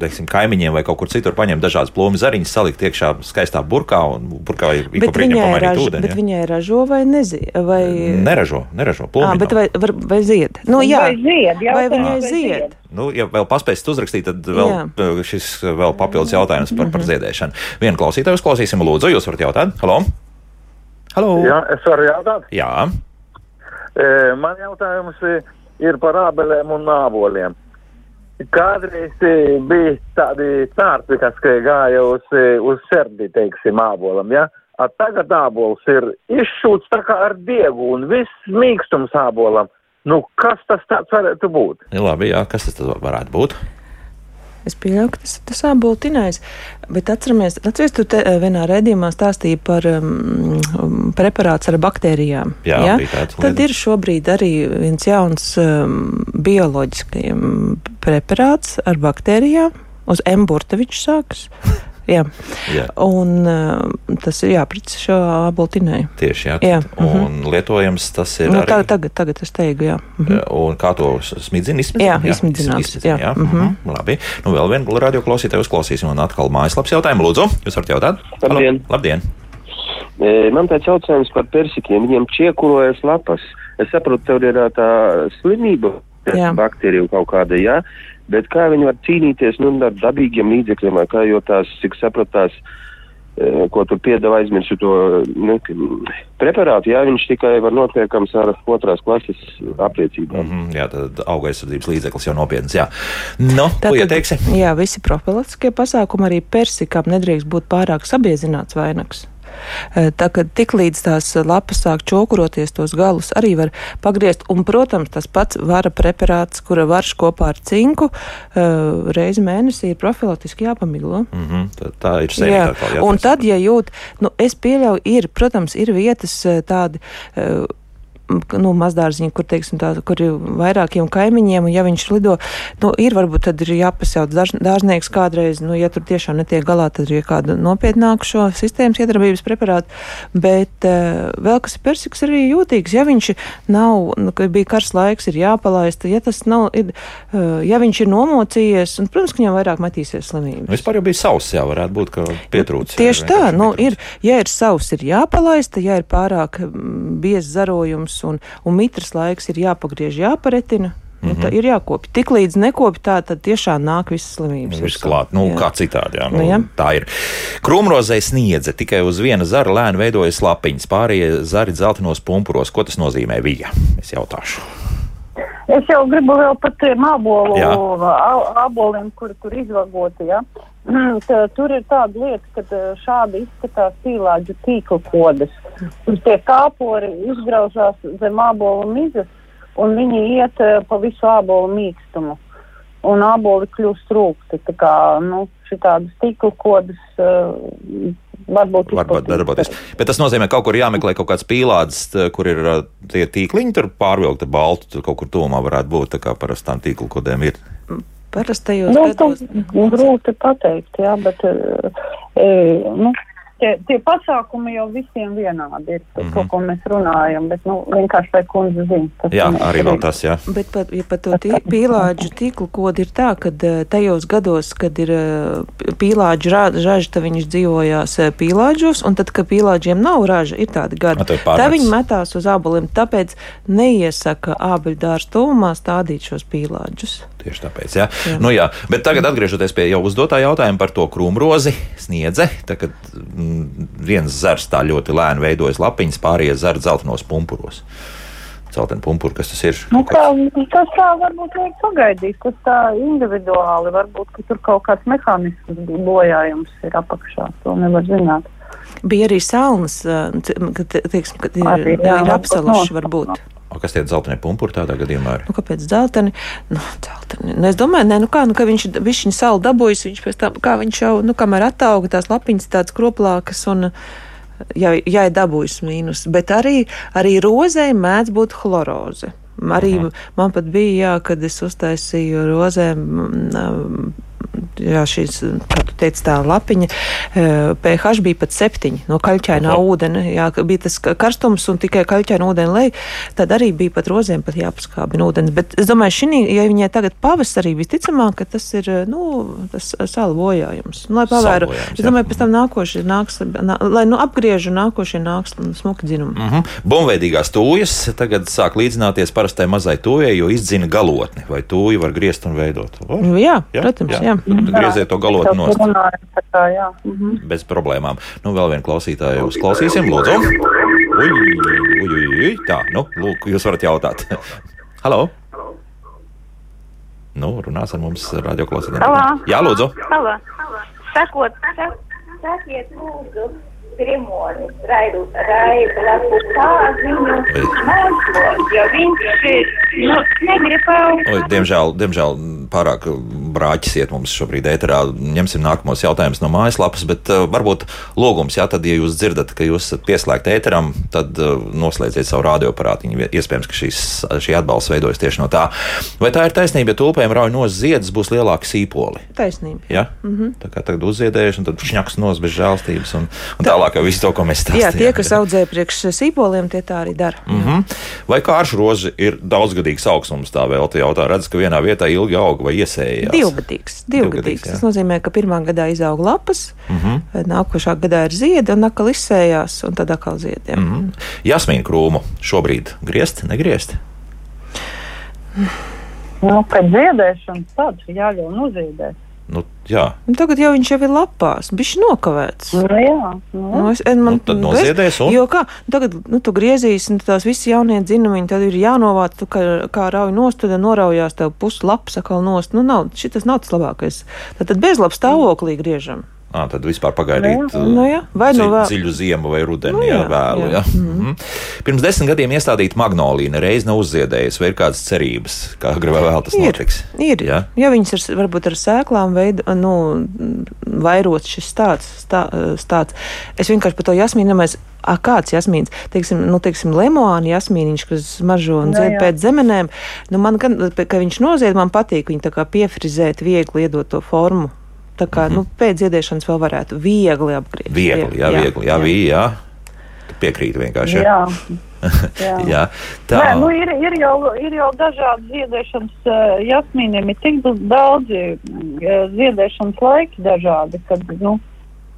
teiksim, kaimiņiem vai kaut kur citur, paņemt dažādas plūmu zariņas, salikt iekšā skaistā burkā un burkā ir brīdim viņai, pamainīt ražo, ūdeni. bet ja. viņai ražo vai nezie? Vai... Neražo, neražo plūmu. bet vai, var, vai zied? Nu, jā, Vai zied, vai jautājums, viņai vai zied? Nu, ja vēl paspēsit uzrakstīt, tad vēl Jā. uh, šis vēl papildus jautājums par, Mhm. par ziedēšanu. Vienu klausītāju uzklausīsim, lūdzu, jūs varat jautāt. Halo! Halo! Jā, es varu jautāt. Jā. E, Man jautājums ir par ābelēm un āboliem. Kādreiz bija tādi tārpi, kas gāja uz, uz serdi, teiksim, ābolam, ja? A tagad ābols ir izšūts tā kā ar diegu un viss mīkstums ābolam. Nu, kas tas tāds varētu būt? Labi, jā, kas tas varētu būt? Es pieļauju, ka tas tas āboltinājs. Bet atceramies, atceries, tu te eh, vienā redzījumā stāstīji par um, preparāts ar baktērijām. Jā, tāds Tad lieta. ir šobrīd arī viens jauns um, bioloģiskajam preparāts ar baktērijām. Uz emburta viņš sākas. Jā. Jā. Un uh, tas ir jāpriec šo aboltinēju. Tieši jā. Jā, Un lietojams tas ir Nu, arī. tagad, tagad, tagad es teiktu, jā. Mhm. Un kā to smidzina? Jā, izsmidzina, jā. jā. Mhm. Mhm. Labi. Nu, vēl vienu radioklausītāju uzklausīsim un atkal mājaslapas jautājumu. Lūdzu, jūs varat jautāt? Halo. Labdien. Labdien! E, Man tāds jautājums par persikiem. Viņiem čiekurojas lapas. Es saprotu, tev ir tā slimība, Jā. baktērija kaut kāda, jā. Bet kā viņi var cīnīties nu, ar dabīgiem līdzekļiem, vai kā, jo tās, cik sapratās, e, ko tur piedāvā aizmirsu to nu, preparātu, jā, viņš tikai var notliekams ar otrās klases apliecībām. Mm -hmm, jā, tad auga aizsardzības līdzeklis jau nopietns. Jā, nu, ko ieteiksi? jā, visi profilaktiskie pasākumi arī persikām nedrīkst būt pārāk sabiezināts vainags. Tā kā tik līdz tās lapas sāk čokuroties, tos galus arī var pagriezt. Un, protams, tas pats vara preparāts, kura varš kopā ar cinku reizi mēnesī ir profilaktiski jāpamiglo. Mm -hmm, tā, tā ir sēņa. un tad, ja jūt, nu, es pieļauju, ir, protams, ir vietas tādi. k- Nu, mazdārziņi, kur, teiksim, tā, kur ir vairākiem kaimiņiem, un ja viņš lido, nu, ir varbūt tad ir jāpasauc dārz- dārznieks kādreiz, nu, ja tur tiešām netiek galā, tad ir kāda nopietnāka šo sistēmas iedarbības preparāta, bet uh, vēl kas ir persiks arī jūtīgs, ja viņš nav, nu, bija kars laiks, ir jāpalaista, ja tas nav, ir, uh, ja viņš ir nomocījies, un, protams, ka viņam vairāk metīsies slimības. Vispār jau bija sauss, jā, varētu būt, ka pietrūcis. Tieši tā, nu, ir, ja ir savs, ir jāpalaista, ja ir pārāk mm, biezs zarojums un, un mitras laiks, ir jāpagriež, jāparetina. Mm -hmm. Tā ir jākopja. Tik līdz nekopja tā, tad tiešām nāk visas slimības. Viss klāt, nu, Jā. kā citādi. Jā, nu, Nu, jā. tā ir. Krūmrozē sniedze tikai uz viena zara lēni veidojas lapiņas, pārējie zari dzeltenos pumpuros. Ko tas nozīmē? Vija, es jautāšu. Es jau gribu vēl par tiem āboliem, kur, kur izvagoti, ja. Tā, tur ir tāda lieta, ka tā, šādi izskatās pīlāģu tīkla kodas. Tur tie kāpori izgraužās zem ābolu mizas, un viņi iet eh, pa visu ābolu mīkstumu. Un āboli kļūst rūkti. Tā kā, nu, šitādas tīkla kodas uh, varbūt Varbūt darboties. Bet tas nozīmē, ka kaut kur jāmeklē kaut kāds pīlādes, t- kur ir ā, tie tīkliņi, tur pārvilkti baltu, tur kaut kur tūmā varētu būt, tā kā parastām tīklu kodēm ir. Parastajos Nu, gados. grūti pateikt, jā, bet e, nu, tie, tie pasākumi jau visiem vienādi ir, par mm -hmm. to, ko mēs runājam, bet nu, vienkārši vai kundze zina. Jā, arī vēl tas, jā. Bet pat, ja pat to tī- pīlāģu tīklu kodu ir tā, ka eh, tajos gados, kad ir eh, pīlāģu ra- raža, tad viņš dzīvojās eh, pīlāģos, un tad, kad pīlāģiem nav raža, ir tādi gadi. A, tad Tā viņi metās uz āboliem, tāpēc neiesaka ābeļu dārstu tuvumā stādīt šos pīlāģus. Tieši tāpēc, jā. jā. Nu, jā. Bet tagad atgriežoties pie jau uzdotā jautājuma par to krūmrozi, sniedze. Tagad viens zars tā ļoti lēni veidojas lapiņas, pārējie zari dzeltenos pumpuros. Zeltaini pumpuri, kas tas ir? Nu, tā, tas tā varbūt vajag pagaidīt, tas tā individuāli, varbūt, ka tur kaut kāds mehānisms bojājums ir apakšā, to nevar zināt. Bija arī salnas, eh, c- ka, te- teiksim, kad ir, Arī, jā, ir varbūt apsaluši, no- varbūt. O, kas tie dzeltenie pumpuri tādā gadījumā ir? Nu, kāpēc dzelteni? Nu, dzelteni. Nu, es domāju, ne, nu kā, nu, ka viņš, viņa salu dabūjis, viņš pēc tam, kā viņš jau, nu, kamēr atauga tās lapiņas tādas kroplākas un, jā, jā, ir dabūjis mīnus. Bet arī, arī rozē mēdz būt chloroze. Arī -huh. man pat bija, jā, kad es uztaisīju rozēm mm, jā, šīs, kā tu teici, tā lapiņa, eh, pH bija pat septiņi no kaļķainā Oho. ūdeni. Jā, bija tas ka- karstums un tikai kaļķaina ūdeni lej, tad arī bija pat rozēm pat jāpaskābina ūdens. Bet es domāju, šī, ja viņai tagad pavasarī visticamāk, ka tas ir, nu, tas salu bojājums. Nu, lai pavēru, bojājums, es jā. domāju, pēc tam nākošie nāks, nā, lai, nu, apgriež un nākošie nāks smuki dzinumi. Mm -hmm. Bumbveidīgās tūjas tagad sāk līdzināties parastai mazai tūjai, jo izdzina galotni. Vai tūju var griezt un veidot? Var? Nu, jā, protams, jā. Tad Grieziet to galotni nost tā jā. Mhm. bez problēmām. Nu, vēl vienu klausītāju uzklausīsim, lūdzu. Ui, ui, ui, ui. Tā, nu, lūk, jūs varat jautāt. Halo! Nu, runās ar mums radioklausītājiem. Jā, lūdzu. Halo. Sakot, sak, sakiet, lūdzu, Grimoni, raidu, raidu, labu kāziņu, mēslo, jo viņš, nu, negrib Oi, diemžēl, diemžēl pārāk brāķis iet mums šobrīd ēterā. Ņemsim nākamos jautājumus no mājaslapas, bet uh, varbūt lūgums, jā, tad, ja jūs dzirdat, ka jūs esat pieslēgti ēteram, tad uh, noslēdziet savu radioaparātiņu. Iespējams, ka šīs, šī atbalsts veidojas tieši no tā. Vai tā ir taisnība, ja tulpēm rauj no ziedus būs lielāki sīpoli? Taisnība. Ja? Mm -hmm. Tā kā tagad uzziedējuši, un tad šņaks nos bez žēlstības, un, un tālāk jau viss to, ko mēs stāstījām. Jā, tie, kas audzē priekš sīpoliem, tie tā arī dara. Mm -hmm. Vai kāršu roži ir daudzgadīgs augstums? Tā vēl te jautā. Redz, ka vienā vietā ilgi aug vai iesējās. Divgadīgs. divgadīgs. jā. Tas nozīmē, ka pirmā gadā izaug lapas, Mm -hmm. nākošā gadā ir ziedi, un atkal izsējās, un tad atkal ziedi. jā. Mm -hmm. Jasmīna krūmu šobrīd griezt, negriezt. Nu, pēc ziedēšanas tāds jāļauj noziedēt. Nu, jā, Un tagad jau viņš jau ir lapās, viņš nokavēts. Nu, jā, nu. Nu, es, man, Nu, tad noziedēs un? Jo kā, tagad nu, tu griezīs, un tās visi jaunie dzinumiņi, tad ir jānovāc, tu kā, kā rauj nost, tad noraujās tev pusi lapas atkal nost. Nu, nav, šitas nav tas labākais. Tad, tad bezlabs stāvoklī griežam. À, tad vispār pagaidīt. Nu, jā. Nu, jā. Vai nu vēl- dziļu ziemu vai rudeni, Nu, nu, jā, jā, vēlu. Jā. jā. Mm -hmm. Pirms desmit gadiem iestādīta magnolija, nereiz nav uzziedējusi, vai ir kādas cerības, kā vai vēl tas Ir. notiks. Ir. Jā. Ja viņas ir varbūt ar sēklām veido, nu, vairots šis stāsts, stā, stāsts. Es vienkārši par to jasmīnu nemaz. A, kāds jasmīns, teiksim, nu, teiksim lemoāna jasmīniņš, kas mažo un zied jā. pēc zemenēm, nu, man, gan, ka viņš nozied, man patīk viņu tā kā piefrizēt, viegli iedot to formu. Tā kā, nu, pēc ziedēšanas vēl varētu viegli apgriezt. Mhm. Viegli, jā, viegli, jā, jā. jā. Piekrīt vienkārši. Jā. jā. jā. Tā Nē, nu ir, ir, jau, ir jau dažādi ziedēšanas uh, jasmīniem, ir tik daudzi uh, ziedēšanas laiki dažādi, kad, nu,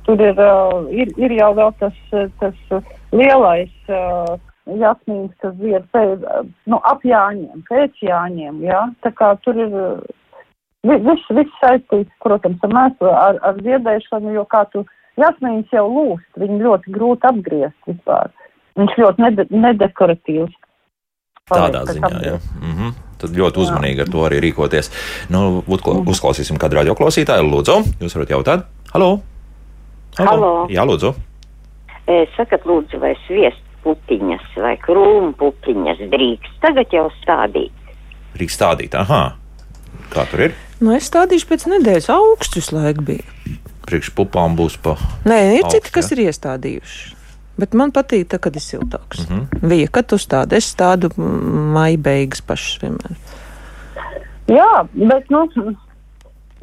tur ir, uh, ir, ir jau vēl tas, tas lielais jasmīns, kas zied pēc, nu, ap jāņiem, pēc jāņiem, jā, tā kā tur ir viss, viss saistīts, protams, ar mēslu, ar, ar ziedēšanu, jo kā tu jasmīns jau lūst, viņu ļoti grūti apgriezt vispār. Viņš ļoti nede, nedekoratīvs. Tādā Paliek, ziņā, jā. Mm -hmm. Tad ļoti uzmanīgi ar to arī rīkoties. Nu, uzkla- uzklausīsim kādu radioklausītāju. Lūdzu, jūs varat jautāt? Halo! Halo. Jā, lūdzu. E, sakat, lūdzu, vai sviest pupiņas vai krūmu pupiņas drīkst tagad jau stādīt? Rīks stādīt, aha. Kā tur ir? Nu, es stādīšu pēc nedēļas augsts visu laiku bija. Priekš pupām būs pa. Nē, ir Augsts, citi, kas ir iestādījuši. Bet man patīk, tā, kad ir siltāks. Mhm. Mm -hmm. Vija, kad tu stādi, es stādu maija beigas pašas vienmēr. Jā, bet, nu,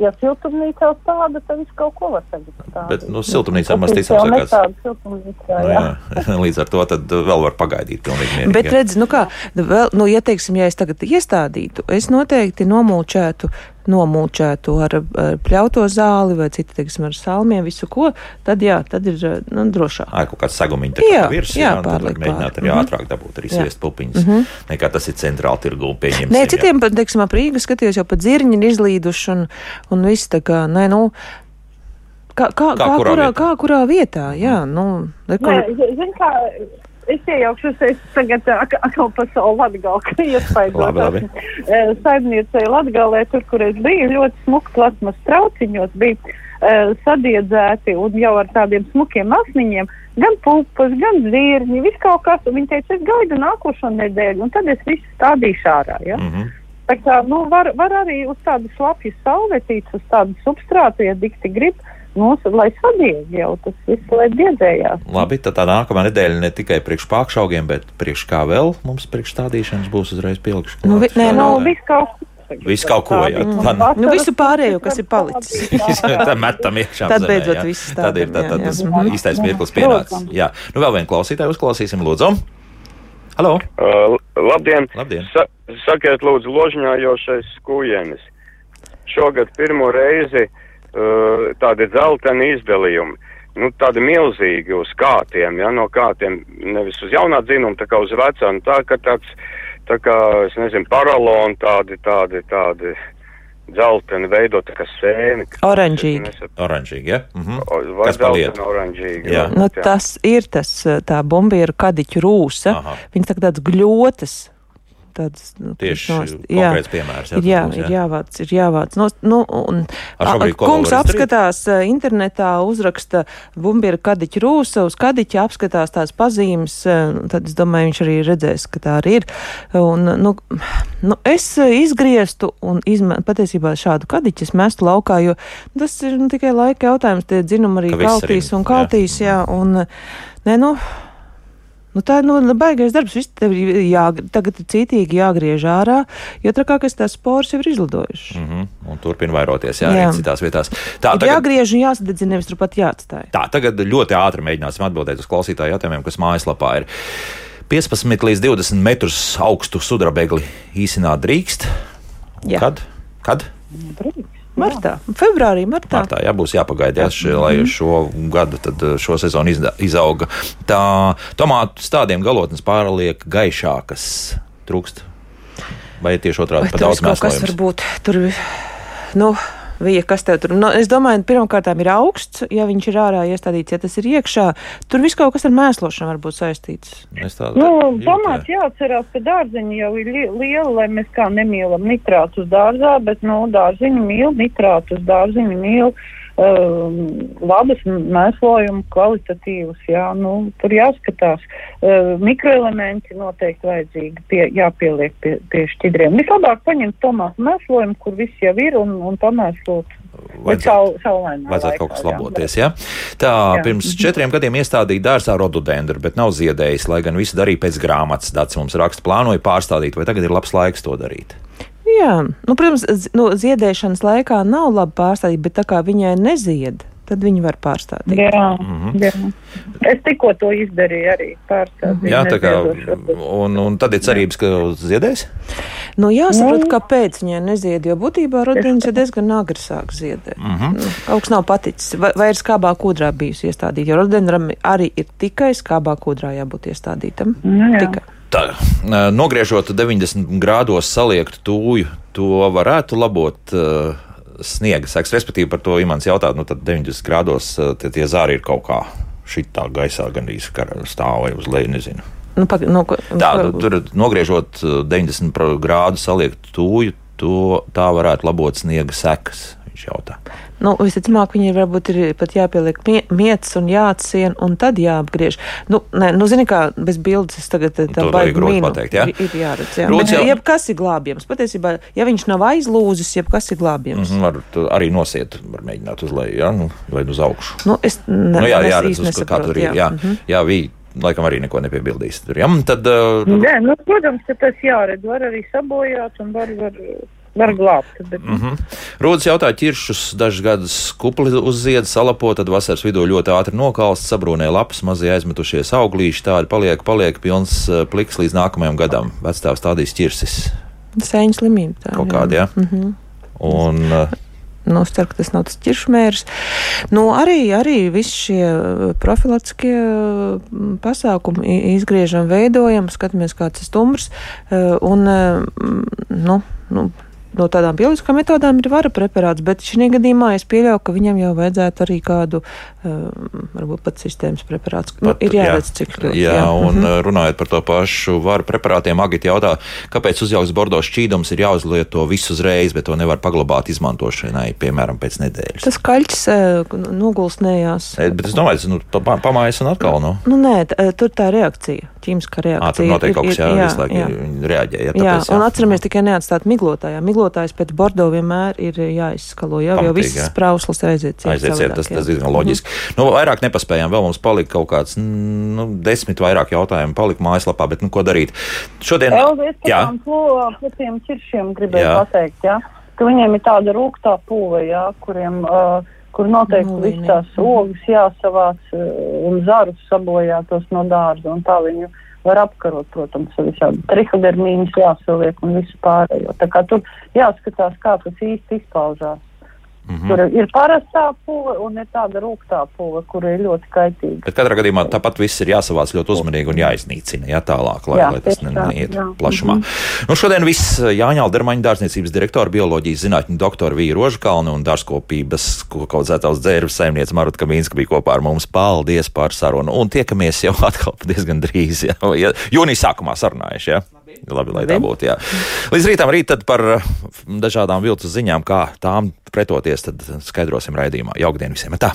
ja siltumnīcā stāda, tad viss kaut ko var stādīt. Bet, nu, siltumnīcā ka kāds- nestāda siltumnīcā, Nu, jā. jā. Līdz ar to tad vēl var pagaidīt. Pilnīgi mierīgi, Bet, redz, nu kā, vēl, nu, ja, teiksim, ja es tagad iestādītu, es noteikti nomulčētu, nomulčētu ar, ar pļauto zāli vai citu, teiksim, ar salmiem, visu ko, tad jā, tad ir nu, drošāk. Ai, kaut kāds sagumiņš Jā, tā virs, jā, jā, un pārliek mēģināt arī Mhm. ātrāk dabūt arī Jā. sviest pupiņas. Mhm. Nekā tas ir centrāli tirgū pieņemts. Nē, citiem, pat, teiksim, ap Rīgu skatījos jau pat dzirņi ir izlīduši un, un viss tā kā, nē, nu, kā, kā, Kā kā, kurā kurā, vietā? kā kurā vietā, jā, nu, re, kur, Nē, zi- zini kā, es iejaukšos, es tagad ak- atkal pa savu Latgalu, ka labi. Eh, Saimniecei Latgalē, tur, kur es biju, ļoti smuki plasmas trauciņos bija eh, sadiedzēti un jau ar tādiem smukiem asniņiem. Gan pupas, gan zirņi, viss kaut kas. Un viņi teica, es gaidu nākošo nedēļu, un tad es visu stādīšu ārā. Ja? Mm -hmm. Tā kā, nu, var, var arī uz tādu slapju sauletītes, uz tādu substrātu, ja dikti grib, nu, lai sadieg jau tas viss, lai diedzējās. Labi, tad tā nākamā nedēļa ne tikai priekš pākšaugiem, bet priekš kā vēl mums priekš stādīšanas būs uzreiz pielikšu. Nu, vi- nē, Nu, nu, viss kaut, tagad. Visu kaut ko, jā. Tā, Tā- vasara- Nu, visu pārējo, kas ir palicis. Tā metam iekšā. Tad zemē, beidzot jā. viss Tad ir tā, tā, tas jā. īstais mirklis Jā, pienācis. Jā. Nu, vēl vienu klausītāju uzklausīsim, lūdzu. Halo! Uh, labdien! Labdien. Sa sakiet, lūdzu, ložņājošais skujienis. Šogad pirmo reizi uh, tādi dzelteni izdalījumi. Nu, tādi milzīgi uz kātiem, ja, no kātiem, nevis uz jaunā dzinuma, tā kā uz vecā, nu, tā kā tāds, tā kā, es nezinu, paraloni tādi, tādi, tādi dzelteni veidot, kā sēni. Oranžīgi. Oranžīgi, ja? Mhm. Vai Kas dzelteni oranžīgi. Jā. vai- Nu, tas ir tas, tā bumba ir kadiķu rūsa. Aha. Viņas tā kā tāds gļotas. Tāds, nu, Tieši nost- konkrēts piemērs, jā, Ir, jā, tas būs, jā. ir jāvāc, ir jāvāc. No, nu, un, vēl kungs apskatās internetā, uzraksta bumbieru kadiķu rūsa, uz kadiķa apskatās tās pazīmes, eh, tad es domāju, viņš arī redzēs, ka tā arī ir. Un, nu, nu, es izgrieztu un izmē, patiesībā šādu kadiķu es mestu laukā, jo tas ir nu, tikai laika jautājums, tie dzinumi arī Ka kaltīs arī- un kaltīs, jā, un, nē, nu, Nu, tā ir nu, baigais darbs. Viss tev jā, tagad ir cītīgi jāgriež ārā, jo trakākais tās spores jau ir izlidojušas. Mm -hmm. Un turpina vairoties, jā, Jā. arī citās vietās. Tā, Ir tagad, jāgriež un jāsadedzina, nevis turpat jāatstāj. tā, tagad ļoti ātri mēģināsim atbildēt uz klausītāju jautājumiem, kas mājaslapā ir. 15 līdz 20 metrus augstu sudrabegli īsināt drīkst. Jā. Kad? Kad? Martā, februārī, martā. Martā jā, būs jāpagaida, jā, šie, lai šo gadu, tad eh, šo sezonu izda, izauga. Tā tomātu stādiem galotnes pārliek gaišākas, trūkst. Vai tieši otrādi Vai pa tur daudz viss kaut kas var mēslojums? būt? Tur, nu, Vija, kas tev tur? Nu, es domāju, pirmkārt, ir augsts, ja viņš ir ārā iestādīts, ja tas ir iekšā. Tur viss kaut kas ar mēslošanu var būt saistīts. Nu, tomāts jāatcerās, ka dārziņi jau ir li liela, lai mēs kā nemīlam nitrātus dārzā, bet, nu, dārziņi mīl nitrātus, dārziņi mīl um, labus mēslojumu kvalitatīvus, jā, nu, tur jāskatās. Uh, mikroelementi noteikti vajadzīgi pie, jāpieliek pie, pie šķidriem. Vislabāk paņemt tomātu mēslojumu, kur viss jau ir, un, un pamēslot. Vajadzētu laikā, kaut kas jā. laboties. Ja? Tā Jā. Mhm. pirms četriem gadiem iestādīja dārzā rododendru, bet nav ziedējis, lai gan visu darīja pēc grāmatas. Dats mums raksta, plānoja pārstādīt, vai tagad ir labs laiks to darīt. Jā, nu, protams, nu, ziedēšanas laikā nav labi pārstādīt, bet tā kā viņai nezied, tad viņi var pārstādīt. Jā, Mhm. jā. Es tikko to izdarīju arī pārstādīju. Jā, tā kā, un, un tad ir cerības, ka ziedēs. Nu, jāsaprot, Nu. kāpēc viņai nezied, jo būtībā rodīns ir diezgan agri sāk ziedēt. Mhm. Nu, kaut kas nav paticis. Vai, vai ir skābā kūdrā bijusi iestādīta? Jo rodendram arī ir tikai skābā kūdrā jābūt iestādītam. Nu, jā. Tikai. Tā, nogriežot 90 grādos saliektu tūju, to varētu labot uh, sniega seks. Respektīvi, par to Imants jautā, nu tad 90 grādos tie, tie zāri ir kaut kā šitā gaisā gandrīz stāv vai uz leju, nezinu. Nu, pag, nu, ko- Tā, nu, tur nogriežot uh, 90 pro- grādu saliektu tūju, to tā varētu labot sniega sekas. Viņš jautā. Nu, visticamāk, viņi varbūt ir pat jāpieliek mie mietas un jāatsien, un tad jāapgriež. Nu, nē, nu zini, kā bez bildes es tagad tā baigi minu. pateikt, jā? Ir, ir jāredz, jā. Rūts Bet jau- Jebkas ir glābjams. Patiesībā, ja viņš nav aizlūzis, jebkas ir glābjams. Mhm, var tu arī nosiet, var mēģināt uz leju, ja? nu, vai uz augšu. Nu, es ne, nu, jā, es jāredz, uz kā tur ir. Jā, Mhm. jā vī, laikam arī neko nepiebildīs. Tur, ja? Tad, uh, Nē, nu, protams, ka tas jāredz. Var arī sabojāt un var, var, var glābt. Bet, Mm -hmm. Rūdas jautā, ķiršus dažus gadus kupli uz ziedas salapo, tad vasaras vidū ļoti ātri nokalst, sabrūnē lapas, mazie aizmetušies auglīši, tādi paliek, paliek pilns uh, pliks līdz nākamajam gadam. Vecstāvs stādīs ķirsis Sēņu slimība. Tā, kaut kādi, jā. Mhm. Un, uh, Nu, es ceru, ka tas nav tas ķiršmērs. Nu, arī, arī visi šie uh, profilaktiskie uh, pasākumi izgriežam, veidojam, skatāmies, kāds ir stumbrs. Un, uh, nu, nu, no tādām bioloģiskām metodām ir vara preparāts, bet šī gadījumā es pieļauju, ka viņam jau vajadzētu arī kādu, uh, varbūt pat sistēmas preparāts. Nu, ir jāredz, cik ļoti. Jā, jā un Mhm. uh, runājot par to pašu varu preparātiem, Agita jautā, kāpēc uzjauks bordo šķīdums ir jāuzlieto visu uzreiz, bet to nevar paglabāt izmantošanai, piemēram, pēc nedēļas. Tas kaļķis uh, nogulsnējās. E, Bet es domāju, nu, pa- pamājas un atkal. Nu. Nu, nē, t- tur tā reakcija, ķīmiskā reakcija. Ā, tur notiek kaut kas, jā, jā, jā. viņi reaģē. Jā, Jā, tāpēc, un atceramies tikai neatstāt miglotājā. Miglotājā skalotājs pēc bordo vienmēr ir jāizskalo. Jau, Pamatīgi, jau viss jā. sprauslas aiziet. Aiziet, tas, tas diezgan loģiski. Nu, vairāk nepaspējām, vēl mums palika kaut kāds mm, nu, desmit vairāk jautājumu, palika mājaslapā, bet nu, ko darīt? Šodien, Elvis, par jā, tām plo- par tiem ciršiem gribēju Jā. pateikt, jā, ka viņiem ir tāda rūktā pūve, jā, kuriem, uh, kur noteikti viņi- tās ogas jāsavāc un zarus sabojātos no dārza, un tā viņu var apkarot, protams, ar visādi trihodermīnus jāsaliek un visu pārējo. Tā kā tur jāskatās, kā tas īsti izpaužās. Mhm. Tur ir parastā pūve un ir tāda rūktā pūve, kur ir ļoti kaitīga. Bet katrā gadījumā tāpat viss ir jāsavāc ļoti uzmanīgi un jāiznīcina, jā, tālāk, lai, Jā, lai tas tieši ne- tā, neiet jā. Mhm. plašumā. Nu, šodien viss Jāņa Aldermaņa dārzniecības direktora, bioloģijas zinātņu doktora Vīra Rožkalna un dārzkopības kokaudzētās dzērves saimniece Maruta Kamīnska bija kopā ar mums. Paldies par sarunu un tiekamies jau atkal diezgan drīz, jā, ja, jūnijas sākumā sarunājuši, jā. Labi, lai tā būtu. Jā. Līdz rītam rīt par uh, dažādām viltus ziņām, kā tām pretoties, tad skaidrosim raidījumā. Jaukdien visiem! Tā!